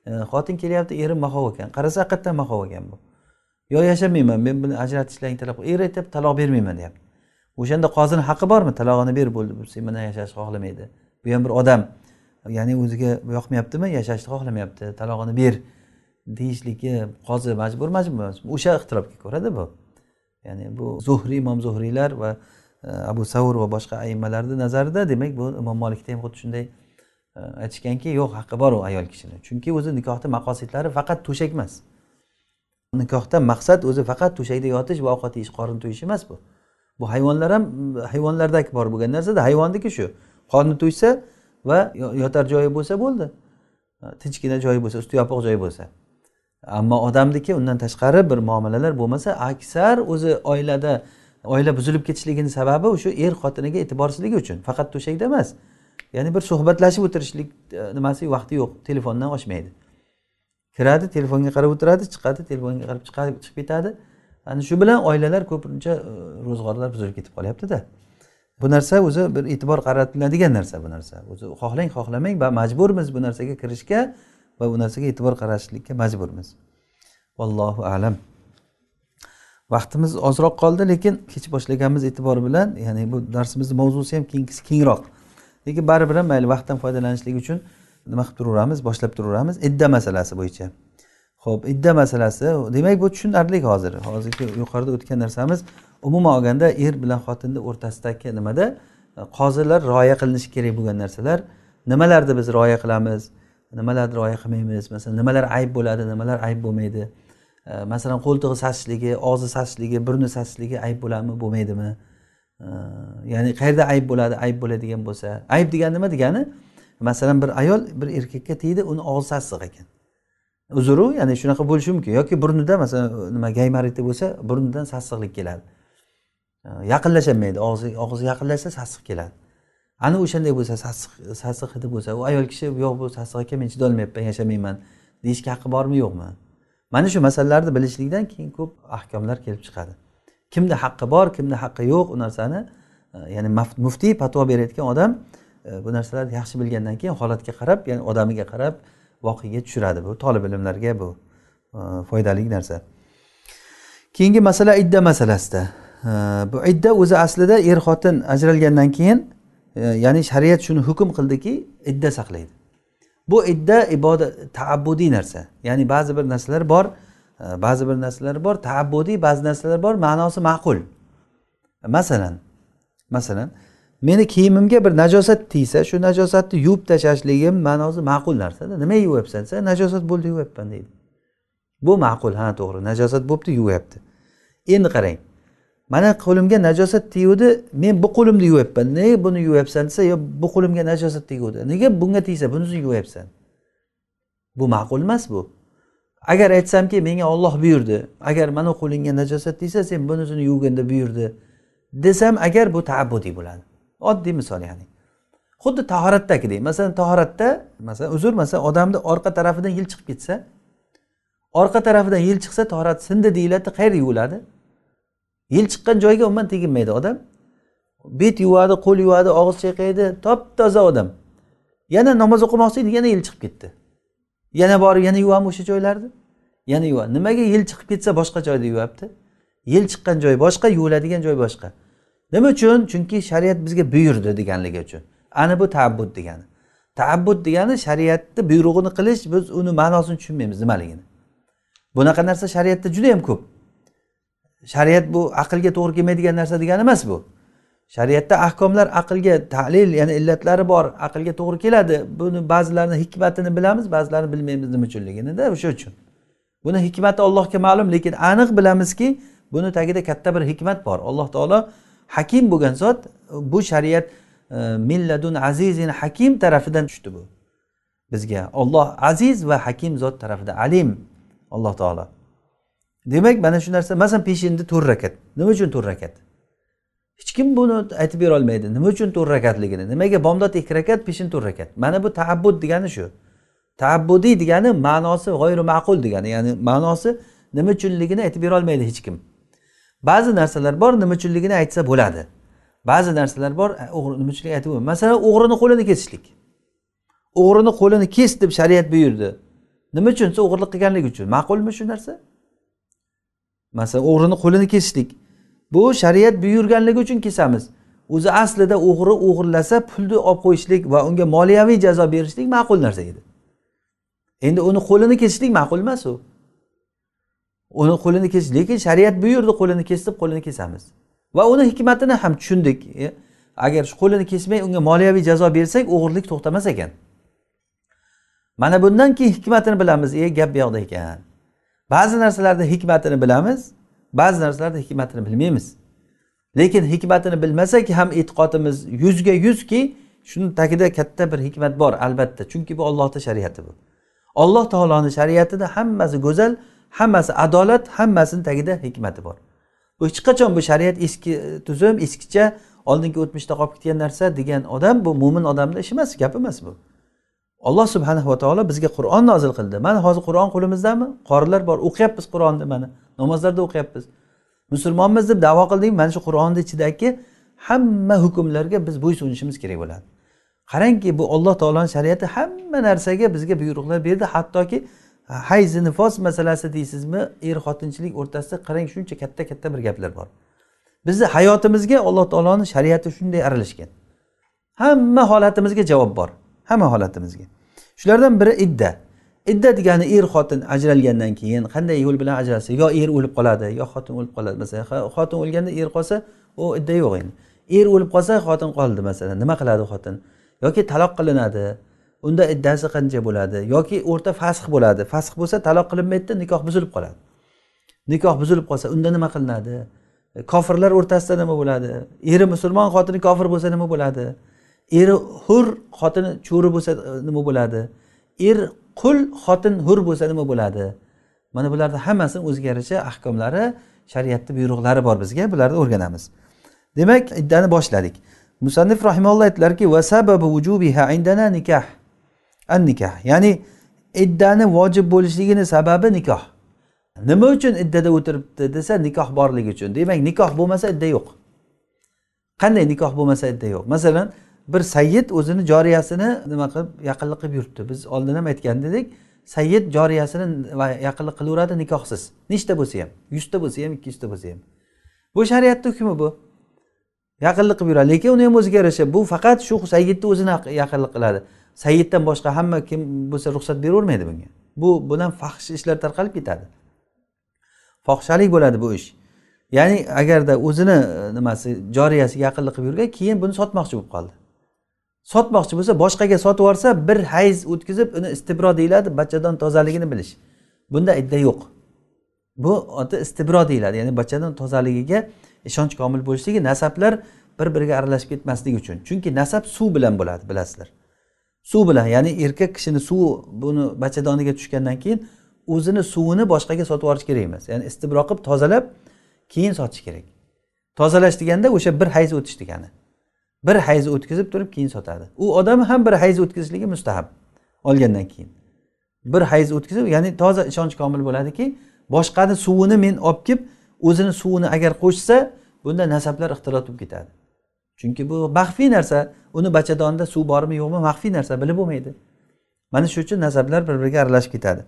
E, xotin kelyapti erim mahov ekan. Qarasa haqiqatdan mahov ekan bu. Yo yashamayman men buni ajratishlaringni talab er aytyapti taloq bermayman deyapti. O'shanda qozini haqqi bormi? Talog'ini ber bo'ldi sen bilan yashashni xohlamaydi. Bu ham bir odam. Ya'ni o'ziga yoqmayaptimi yashashni xohlamayapti talog'ini ber deyishlikka qozi majbur majbur o'sha ixtirobga ko'rada bu. Ya'ni bu zuhriy imom zuhriylar va e, abu savr va boshqa ayimmalarni nazarida demak bu imom molikda ham xuddi shunday e, aytishganki yo'q haqqi bor u ayol kishini. Chunki o'zi nikohni maqosidlari faqat to'shak emas. Nikohdan maqsad o'zi faqat to'shakda yotish va ovqat yeyish qorin to'yish emas bu. Bu hayvonlar ham hayvonlardagi bor bo'lgan narsada hayvonniki shu. Qorni to'ysa va yotar joyi bo'lsa bo'ldi. Tinchgina joyi bo'lsa usti yopiq joyi bo'lsa. Ammo odamniki undan tashqari bir muomalalar bo'lmasa aksar o'zi oilada oila buzilib ketishligini sababi o'sha er xotiniga e'tiborsizligi uchun faqat to'shakda emas. Ya'ni bir suhbatlashib o'tirishlik e, nimasi vaqti yo'q telefondan oshmaydi. Kiradi telefonga qarab o'tiradi chiqadi telefonga qarab chiqib ketadi. Ana shu bilan oilalar ko'pincha e, ro'zg'orlar buzilib ketib qolyaptida. Bu narsa o'zi bir e'tibor qaratiladigan narsa bu narsa. O'zi xohlang xohlamang va majburmiz bu narsaga kirishga va bu narsaga e'tibor qaratishlikka majburmiz. Vallohu alam. Vaqtimiz ozroq qoldi lekin kech boshlaganmiz e'tibor bilan ya'ni bu darsimizni mavzusi ham keyingisi kengroq. Lekin baribir ham mayli vaqtdan foydalanishlik uchun nima qilib turaveramiz boshlab turaveramiz. Idda masalasi bo'yicha. Ho'p idda masalasi. Demak bu tushunarli hozir. Hozirgi yuqorida o'tgan narsamiz umuman olganda er bilan xotinni o'rtasidagi nimada? Qozilar rioya qilinishi kerak bo'lgan narsalar. Nimalarni biz rioya qilamiz? Nimalarni rioya qilmaymiz? Masalan nimalar ayb bo'ladi nimalar ayb bo'lmaydi? Masalan qo'ltig'i sasishligi og'zi sasishligi burni sasishligi ayb bo'ladimi bo'lmaydimi? Ya'ni qayerda ayb bo'ladi ayb bo'ladigan bo'lsa. Ayb degani nima degani? Masalan bir ayol bir erkakka tegdi uni og'zi sassiq ekan. Uzru ya'ni shunaqa bo'lishi mumkin. Yoki burnida masalan nima gaymariti bo'lsa burnidan sassiqlik keladi. Yaqinlasholmaydi og'zi og'zi yaqinlashsa sassiq keladi. Ana o'shanday bo'lsa sassiq sassiq hidi bo'lsa u ayol kishi yo'q bu sassiq ekan men chidolmayapman yashamayman deyishga haqqi bormi yo'qmi? Mana shu masalalarni bilishlikdan keyin ko'p ahkomlar kelib chiqadi. Kimda haqqi bor kimda haqqi yo'q u narsani ya'ni muftiy fatvo berayotgan odam bu narsalarni yaxshi bilgandan keyin holatga qarab ya'ni odamiga qarab voqega tushiradi bu tolib ilmlarga bu e, foydali narsa. Keyingi masala idda masalasida. E, bu idda o'zi aslida er xotin ajralgandan keyin e, ya'ni shariat shuni hukm qildiki idda saqlaydi. Bu idda ibodat taabbudiy narsa. Ya'ni ba'zi bir narsalar bor ba'zi bir narsalar bor taabbudiy ba'zi narsalar bor ma'nosi ma'qul. Masalan masalan meni kiyimimga bir najosat tiysa shu najosatni yuvib tashlashligim ma'nosi ma'qul narsada. Nima yuvyapsan desa najosat bo'ldi yuvyapman deydi. Bu ma'qul ha to'g'ri najosat bo'libdi yuvyapti endi qarang mana qo'limga najosat teguvdi men bu qo'limni yuvyapman nega buni yuvyapsan desa yo bu qo'limga najosat teguvdi nega bunga tegsa bunisini yuvyapsan bu ma'qul emas bu. Agar aytsamki menga olloh buyurdi agar mana qo'lingga najosat tegsa sen bunisini yuvganda buyurdi desam agar bu taabbudiy bo'ladi. Oddiy misol ya'ni. Xuddi tahoratdagidek masalan tahoratda masalan uzr masalan odamni orqa tarafidan yil chiqib ketsa orqa tarafidan yil chiqsa tahorat sindi deyiladi qayerda yuviladi. Yil chiqqan joyga umuman teginmaydi odam. Bet yuvadi qo'l yuvadi og'iz chayqaydi top toza odam. Yana namoz o'qimoqchi edi yana yil chiqib ketdi. Yana borib yana yuvami o'sha joylarni. Yana yuvadi nimaga yil chiqib ketsa boshqa joyda yuvyapti yil chiqqan joy boshqa yuviladigan joy boshqa. Nima uchun? Chunki shariat bizga buyurdi deganligi uchun. Ana bu taabbud degani. Taabbud degani shariatni buyrug'ini qilish biz uni ma'nosini tushunmaymiz nimaligini. Bunaqa narsa shariatda juda yam ko'p. Shariat bu aqlga to'g'ri kelmaydigan narsa degani emas bu. Shariatda ahkomlar aqlga tahlil ya'ni illatlari bor aqlga to'g'ri keladi. Buni ba'zilarini hikmatini bilamiz ba'zilarini bilmaymiz nima uchunliginida o'sha uchun. Buni hikmati allohga ma'lum lekin aniq bilamizki buni tagida katta bir hikmat bor. Alloh taolo hakim bo'lgan zot bu shariat e, milladun azizin hakim tarafidan tushdi bu. Bizga olloh aziz va hakim zot tarafida alim alloh taolo. Demak mana shu narsa masalan peshinda to'rt rakat. Nima uchun to'rt rakat? Hech kim buni aytib bera olmaydi. Nima uchun to'rt rakatligini? Nimaga bomdod ikki rakat peshin to'rt rakat? Mana bu taabbud degani shu. Taabbudiy degani ma'nosi g'oyri ma'qul degani ya'ni ma'nosi nima uchunligini aytib bera olmaydi hech kim. Ba'zi narsalar bor nima uchunligini aytsa bo'ladi. Ba'zi narsalar bor e, o'g'ri nima uchunligini aytib masalan o'g'rini qo'lini kesishlik. O'g'rini qo'lini kes deb shariat buyurdi. Nima uchun desa o'g'irlik qilganligi uchun. Ma'qulmi shu narsa? Masalan o'g'rini qo'lini kesishlik. Bu shariat buyurganligi uchun kesamiz. O'zi aslida o'g'ri o'g'irlasa pulni olib qo'yishlik va unga moliyaviy jazo berishlik ma'qul narsa edi. Endi uni qo'lini kesishlik ma'qul emas u. uni qo'lini kesish lekin shariat buyurdi qo'lini kes deb qo'lini kesamiz. Va uni hikmatini ham tushundik e. agar shu qo'lini kesmay unga moliyaviy jazo bersak o'g'irlik to'xtamas ekan. Mana bundan keyin hikmatini bilamiz e gap bu yoqda ekan. Ba'zi narsalarda hikmatini bilamiz ba'zi narsalarda hikmatini bilmaymiz. Lekin hikmatini bilmasak ham e'tiqodimiz yuzga yuzki shuni tagida katta bir hikmat bor albatta. Chunki bu ollohni shariati bu. Alloh taoloni shariatida hammasi go'zal hammasi adolat hammasini tagida hikmati bor. Bu hech qachon bu shariat eski tuzum eskicha oldingi o'tmishda qolib ketgan narsa degan odam bu mo'min odamni ishi emas gap emas bu. Alloh subhanahu va taolo bizga qur'on nozil qildi. Mana hozir qur'on qo'limizdami qorilar bor o'qiyapmiz qur'onni mana namozlarda o'qiyapmiz. Musulmonmiz deb davo qildik mana shu qur'onni ichidagi hamma hukmlarga biz bo'ysunishimiz kerak bo'ladi. Qarangki bu alloh taoloni shariati hamma narsaga bizga buyruqlar berdi hattoki hayzi nifos masalasi deysizmi? Er xotinchilik o'rtasida qarang shuncha katta katta bir gaplar bor. Bizni hayotimizga alloh taoloni shariati shunday aralashgan. Hamma holatimizga javob bor. Hamma holatimizga. Shulardan biri idda. Idda degani er xotin ajralgandan keyin qanday yo'l bilan ajralsa yo er o'lib qoladi yo xotin o'lib qoladi. Masalan xotin o'lganda er qolsa u idda yo'q endi. Er o'lib qolsa xotin qoldi masalan. Nima qiladi xotin? Yoki taloq qilinadi unda iddasi qancha bo'ladi? Yoki o'rta fasx bo'ladi? Fasx bo'lsa taloq qilinmaydida nikoh buzilib qoladi. Nikoh buzilib qolsa unda nima qilinadi? Kofirlar o'rtasida nima bo'ladi? Eri musulmon xotini kofir bo'lsa nima bo'ladi? Eri hur xotini cho'ri bo'lsa e, nima bo'ladi? Er qul xotin hur bo'lsa nima bo'ladi? Mana bularni hammasini o'ziga yarasha ahkomlari shariatni buyruqlari bor bizga bularni o'rganamiz. Demak iddani boshladik. Musannif rahimalloh aytdilarki va sababu vujubiha indana nikah. An nikoh ya'ni iddani vojib bo'lishligini sababi nikoh. Nima uchun iddada o'tiribdi desa nikoh borligi uchun. Demak nikoh bo'lmasa idda yo'q. Qanday nikoh bo'lmasa idda yo'q? Masalan bir sayyid o'zini joriyasini nima qilib yaqinlik qilib yuribdi. Biz oldin ham aytgan edik sayyid joriyasini yaqinlik qilaveradi nikohsiz. Nechta bo'lsa ham? Yuzta bo'lsa ham ikki yuzta bo'lsa ham. Bu shariatni hukmi bu. Yaqinlik qilib yuradi. Lekin uni ham o'ziga yarasha bu faqat shu sayyidni o'zini yaqinlik qiladi. Sayyiddan boshqa hamma kim bo'lsa ruxsat beravermaydi bunga. Bu bilan fahsh ishlar tarqalib ketadi. Fohishalik bo'ladi bu ish. Ya'ni agarda o'zini e, nimasi joriyasiga yaqinlik qilib yurgan keyin buni sotmoqchi bo'lib qoldi. Sotmoqchi bo'lsa boshqaga sotib yuborsa bir hayz o'tkazib uni istibro deyiladi bachadon tozaligini bilish. Bunda idda yo'q. Bu oti istibro deyiladi ya'ni bachadon tozaligiga ishonch komil bo'lishligi nasablar bir biriga aralashib ketmasligi uchun. Chunki nasab suv bilan bo'ladi bilasizlar. Suv bilan ya'ni erkak kishini suvi buni bachadoniga tushgandan keyin o'zini suvini boshqaga sotib yuborish kerak emas. Ya'ni istibro qilib tozalab keyin sotish kerak. Tozalash deganda o'sha bir hayz o'tish degani. Bir hayz o'tkazib turib keyin sotadi. U odam ham bir hayz o'tkazishligi mustahab olgandan keyin. Bir hayz o'tkazib ya'ni toza ishonch komil bo'ladiki boshqani suvini men olib kelib o'zini suvini agar qo'shsa bunda nasablar ixtilot bo'lib ketadi. Chunki bu maxfiy narsa uni bachadonida suv bormi yo'qmi maxfiy narsa bilib bo'lmaydi. Mana shu uchun nasablar bir biriga aralashib ketadi.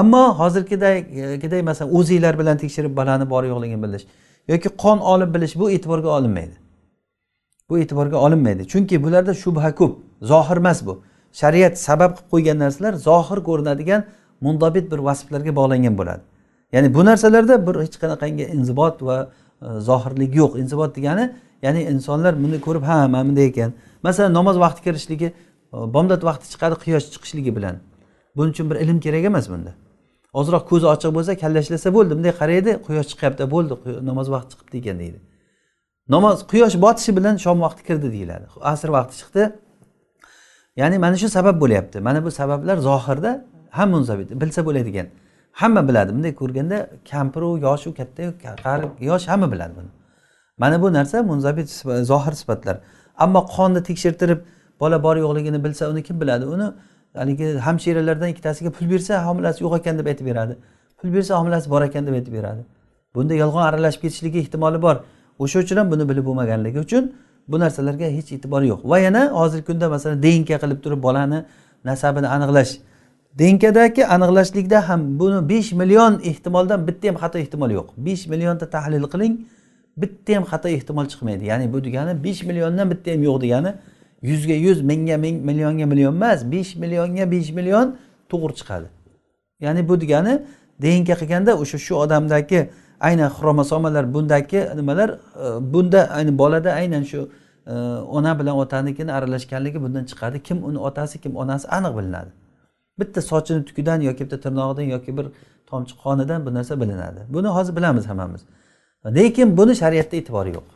Ammo hozirgidek masalan o'zinglar bilan tekshirib bolani bor yo'qligini bilish yoki qon olib bilish bu e'tiborga olinmaydi. Bu e'tiborga olinmaydi. Chunki bularda shubha ko'p zohir emas bu. Shariat sabab qilib qo'ygan narsalar zohir ko'rinadigan mundobit bir vasflarga bog'langan bo'ladi. Ya'ni bu narsalarda bir hech qanaqangi inzibot va e, zohirlik yo'q. Inzibot degani ya'ni insonlar buni ko'rib ha mana bunday ekan. Masalan namoz vaqti kirishligi e, bomdod vaqti chiqadi quyosh chiqishligi bilan. Buning uchun bir ilm kerak emas bunda. Ozroq ko'zi ochiq bo'lsa kallashlasa bo'ldi bunday qaraydi quyosh chiqyapti bo'ldi namoz vaqti chiqibdi ekan deydi. Namoz quyosh botishi bilan shom vaqti kirdi deyiladi. Asr vaqti chiqdi. Ya'ni mana shu sabab bo'lyapti. Mana bu sabablar zohirda hamma bilsa bo'ladigan. Hamma biladi bunday ko'rganda kampiru yoshu kattayu qari yosh hamma biladi buni. Mana bu narsa munzabit zohir sifatlar. Ammo qonni tekshirtirib bola bor yo'qligini bilsa uni kim biladi? Uni haligi hamshiralardan ikkitasiga pul bersa homilasi yo'q ekan deb aytib beradi. Pul bersa homilasi bor ekan deb aytib beradi. Bunda yolg'on aralashib ketishligi ehtimoli bor. O'sha uchun ham buni bilib bo'lmaganligi uchun bu narsalarga hech e'tibor yo'q. Va yana hozirgi kunda masalan dnk qilib turib bolani nasabini aniqlash. Dnkdagi aniqlashlikda ham buni besh million ehtimoldan bitta ham xato ehtimol yo'q. Besh millionta tahlil qiling bitta ham xato ehtimol chiqmaydi. Ya'ni bu degani besh milliondan bitta ham yo'q degani yuzga yuz mingga ming millionga million emas besh millionga besh million to'g'ri chiqadi. Ya'ni bu degani dnk qilganda o'sha shu odamdagi aynan xromosomalar bundagi nimalar e, bunda ayni bolada aynan shu e, ona bilan otanikini aralashganligi bundan chiqadi. Kim uni otasi kim onasi aniq bilinadi. Bitta sochini tukidan yoki bitta tirnog'idan yoki bir tomchi qonidan bu narsa bilinadi. Buni hozir bilamiz hammamiz. Lekin buni shariatda e'tibori yo'q.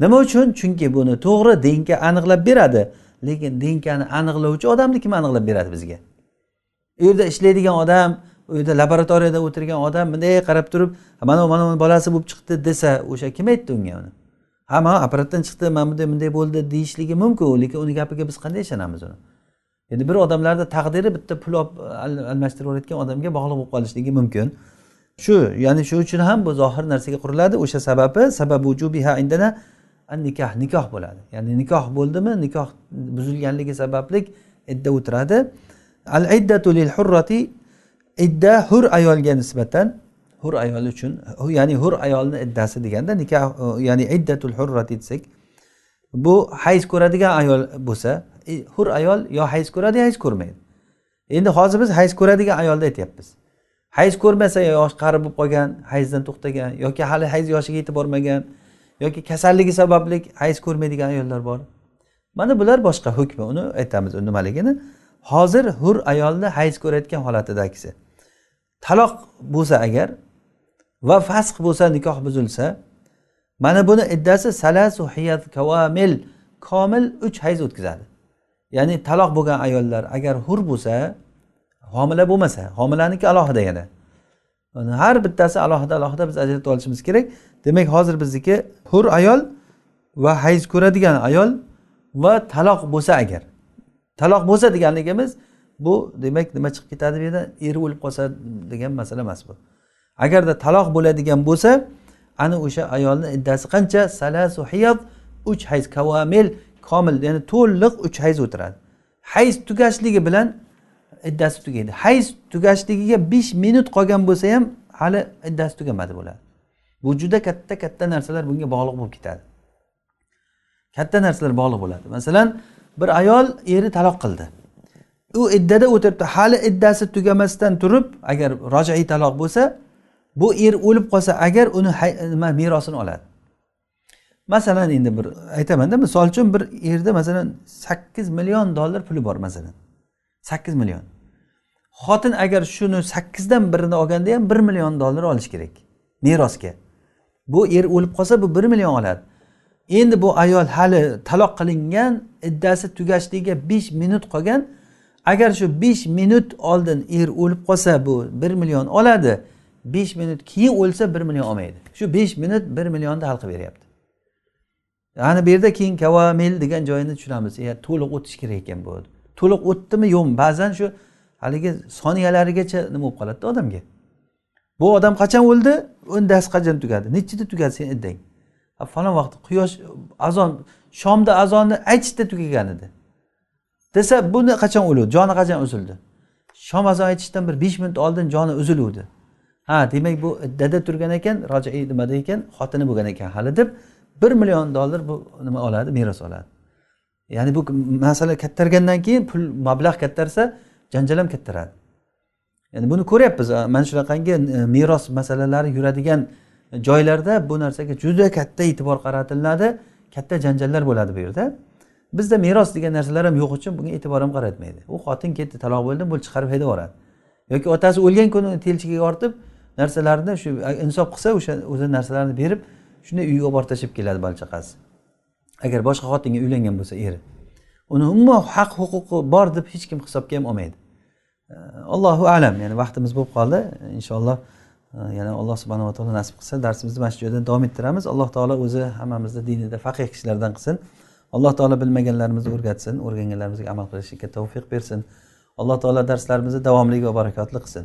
Nima uchun? Chunki buni to'g'ri dinka aniqlab beradi. Lekin dinkani aniqlovchi odamni kim aniqlab beradi bizga? U yerda ishlaydigan odam u yerda laboratoriyada o'tirgan odam bunday qarab turib mana mana bolasi bo'lib chiqdi desa o'sha kim aytdi unga uni? Ha mana apparatdan chiqdi mana bunday bunday bo'ldi deyishligi mumkin lekin uni gapiga biz qanday ishonamiz uni? Endi bir odamlarni taqdiri bitta pul olib e, almashtirib odamga bog'liq bo'lib qolishligi mumkin. Shu ya'ni shu uchun ham bu zohir narsaga quriladi. O'sha sababi sababi ujubiha indana nikoh nikoh bo'ladi. Ya'ni nikoh bo'ldimi nikoh buzilganligi sababli idda o'tiradi. Al iddatu lil hurrati idda hur ayolga nisbatan hur ayol uchun ya'ni hur ayolni iddasi deganda nikoh e, ya'ni iddatul hurrati desak bu hayz ko'radigan ayol bo'lsa e, hur ayol yo hayz ko'radi yo hayz ko'rmaydi. Endi hozir biz hayz ko'radigan ayolni aytyapmiz. Hayz ko'rmasa yoshi qari bo'lib qolgan hayzdan to'xtagan yoki hali hayz yoshiga yetib bormagan yoki kasalligi sababli hayz ko'rmaydigan ayollar bor. Mana bular boshqa hukmi uni aytamiz u nimaligini. Hozir hur ayolni hayz ko'rayotgan holatidagisi taloq bo'lsa agar va fasq bo'lsa nikoh buzilsa mana buni iddasi salasu hiyat kavamil komil uch hayz o'tkazadi. Ya'ni taloq bo'lgan ayollar agar hur bo'lsa homila bo'lmasa homilaniki alohida yana. Har bittasi alohida alohida biz ajratib olishimiz kerak. Demak hozir bizniki hur ayol va hayz ko'radigan ayol va taloq bo'lsa agar. Taloq bo'lsa deganligimiz bu demak nima chiqib ketadi bu yerda? Eri o'lib qolsa degan masala emas bu. Agarda taloq bo'ladigan bo'lsa ana o'sha ayolni iddasi qancha? Salasu hiyat uch hayz kavamil komil ya'ni to'liq uch hayz o'tiradi. Hayz tugashligi bilan iddasi tugaydi. Hayz tugashligiga besh minut qolgan bo'lsa ham hali iddasi tugamadi bo'ladi. Bu juda katta katta narsalar bunga bog'liq bo'lib ketadi. Katta narsalar bog'liq bo'ladi. Masalan bir ayol eri taloq qildi. U iddada o'tiribdi. Hali iddasi tugamasdan turib agar rojaiy taloq bo'lsa bu er o'lib qolsa agar uni nima merosini oladi. Masalan endi bir aytamanda misol uchun bir erda masalan sakkiz million dollar puli bor masalan. Sakkiz million. Xotin agar shuni sakkizdan birini olganda ham bir million dollar olishi kerak merosga. Bu er o'lib qolsa bu bir million oladi. Endi bu ayol hali taloq qilingan iddasi tugashligiga besh minut qolgan. Agar shu besh minut oldin er o'lib qolsa bu bir million oladi. Besh minut keyin o'lsa bir million olmaydi. Shu besh minut bir millionni hal qilib beryapti. Ana bu yerda keyin kavamil degan joyini tushunamiz. E, to'liq o'tish kerak ekan bu to'liq o'tdimi? Yo'qmi ba'zan shu haligi soniyalarigacha nima bo'lib qoladida odamga? Bu odam qachon o'ldi? Dars qachon tugadi? Nechida tugadi? Sen iddang falon vaqt quyosh azon shomda azonni aytishda tugagan edi. Desa buni qachon o'luvdi? Joni qachon uzildi? Shom azon aytishdan bir besh minut oldin joni uziluvdi. Ha demak bu iddada turgan ekan rojiiy nimada ekan xotini bo'lgan ekan hali deb bir million dollar bu nima oladi meros oladi. Ya'ni bu masala kattargandan keyin pul mablag' kattarsa janjal ham kattaradi. Ya'ni buni ko'ryapmiz. Mana shunaqangi e, meros masalalari yuradigan e, joylarda bu narsaga juda katta e'tibor qaratiladi katta janjallar bo'ladi bu yerda. Bizda meros degan narsalar ham yo'q uchun bunga e'tibor ham qaratmaydi. U xotin ketdi taloq bo'ldi pul chiqarib haydab yuboradi. Yoki otasi o'lgan kuni telchiga ortib narsalarni shu insof qilsa o'sha o'zi narsalarni berib shunday uyga olib borib tashlab keladi bola chaqasi agar boshqa xotinga uylangan bo'lsa eri uni umuman haq huquqi bor deb hech kim hisobga ham olmaydi. Allohu alam ya'ni vaqtimiz bo'lib qoldi. Inshaalloh e, yana alloh subhanava taolo nasib qilsa darsimizni mana shu joyda davom ettiramiz. Alloh taolo o'zi hammamizni dinida faqih kishilardan qilsin. Alloh taolo bilmaganlarimizni o'rgatsin o'rganganlarimizga amal qilishlikka tavfiq bersin. Alloh taolo darslarimizni davomli va barakotli qilsin.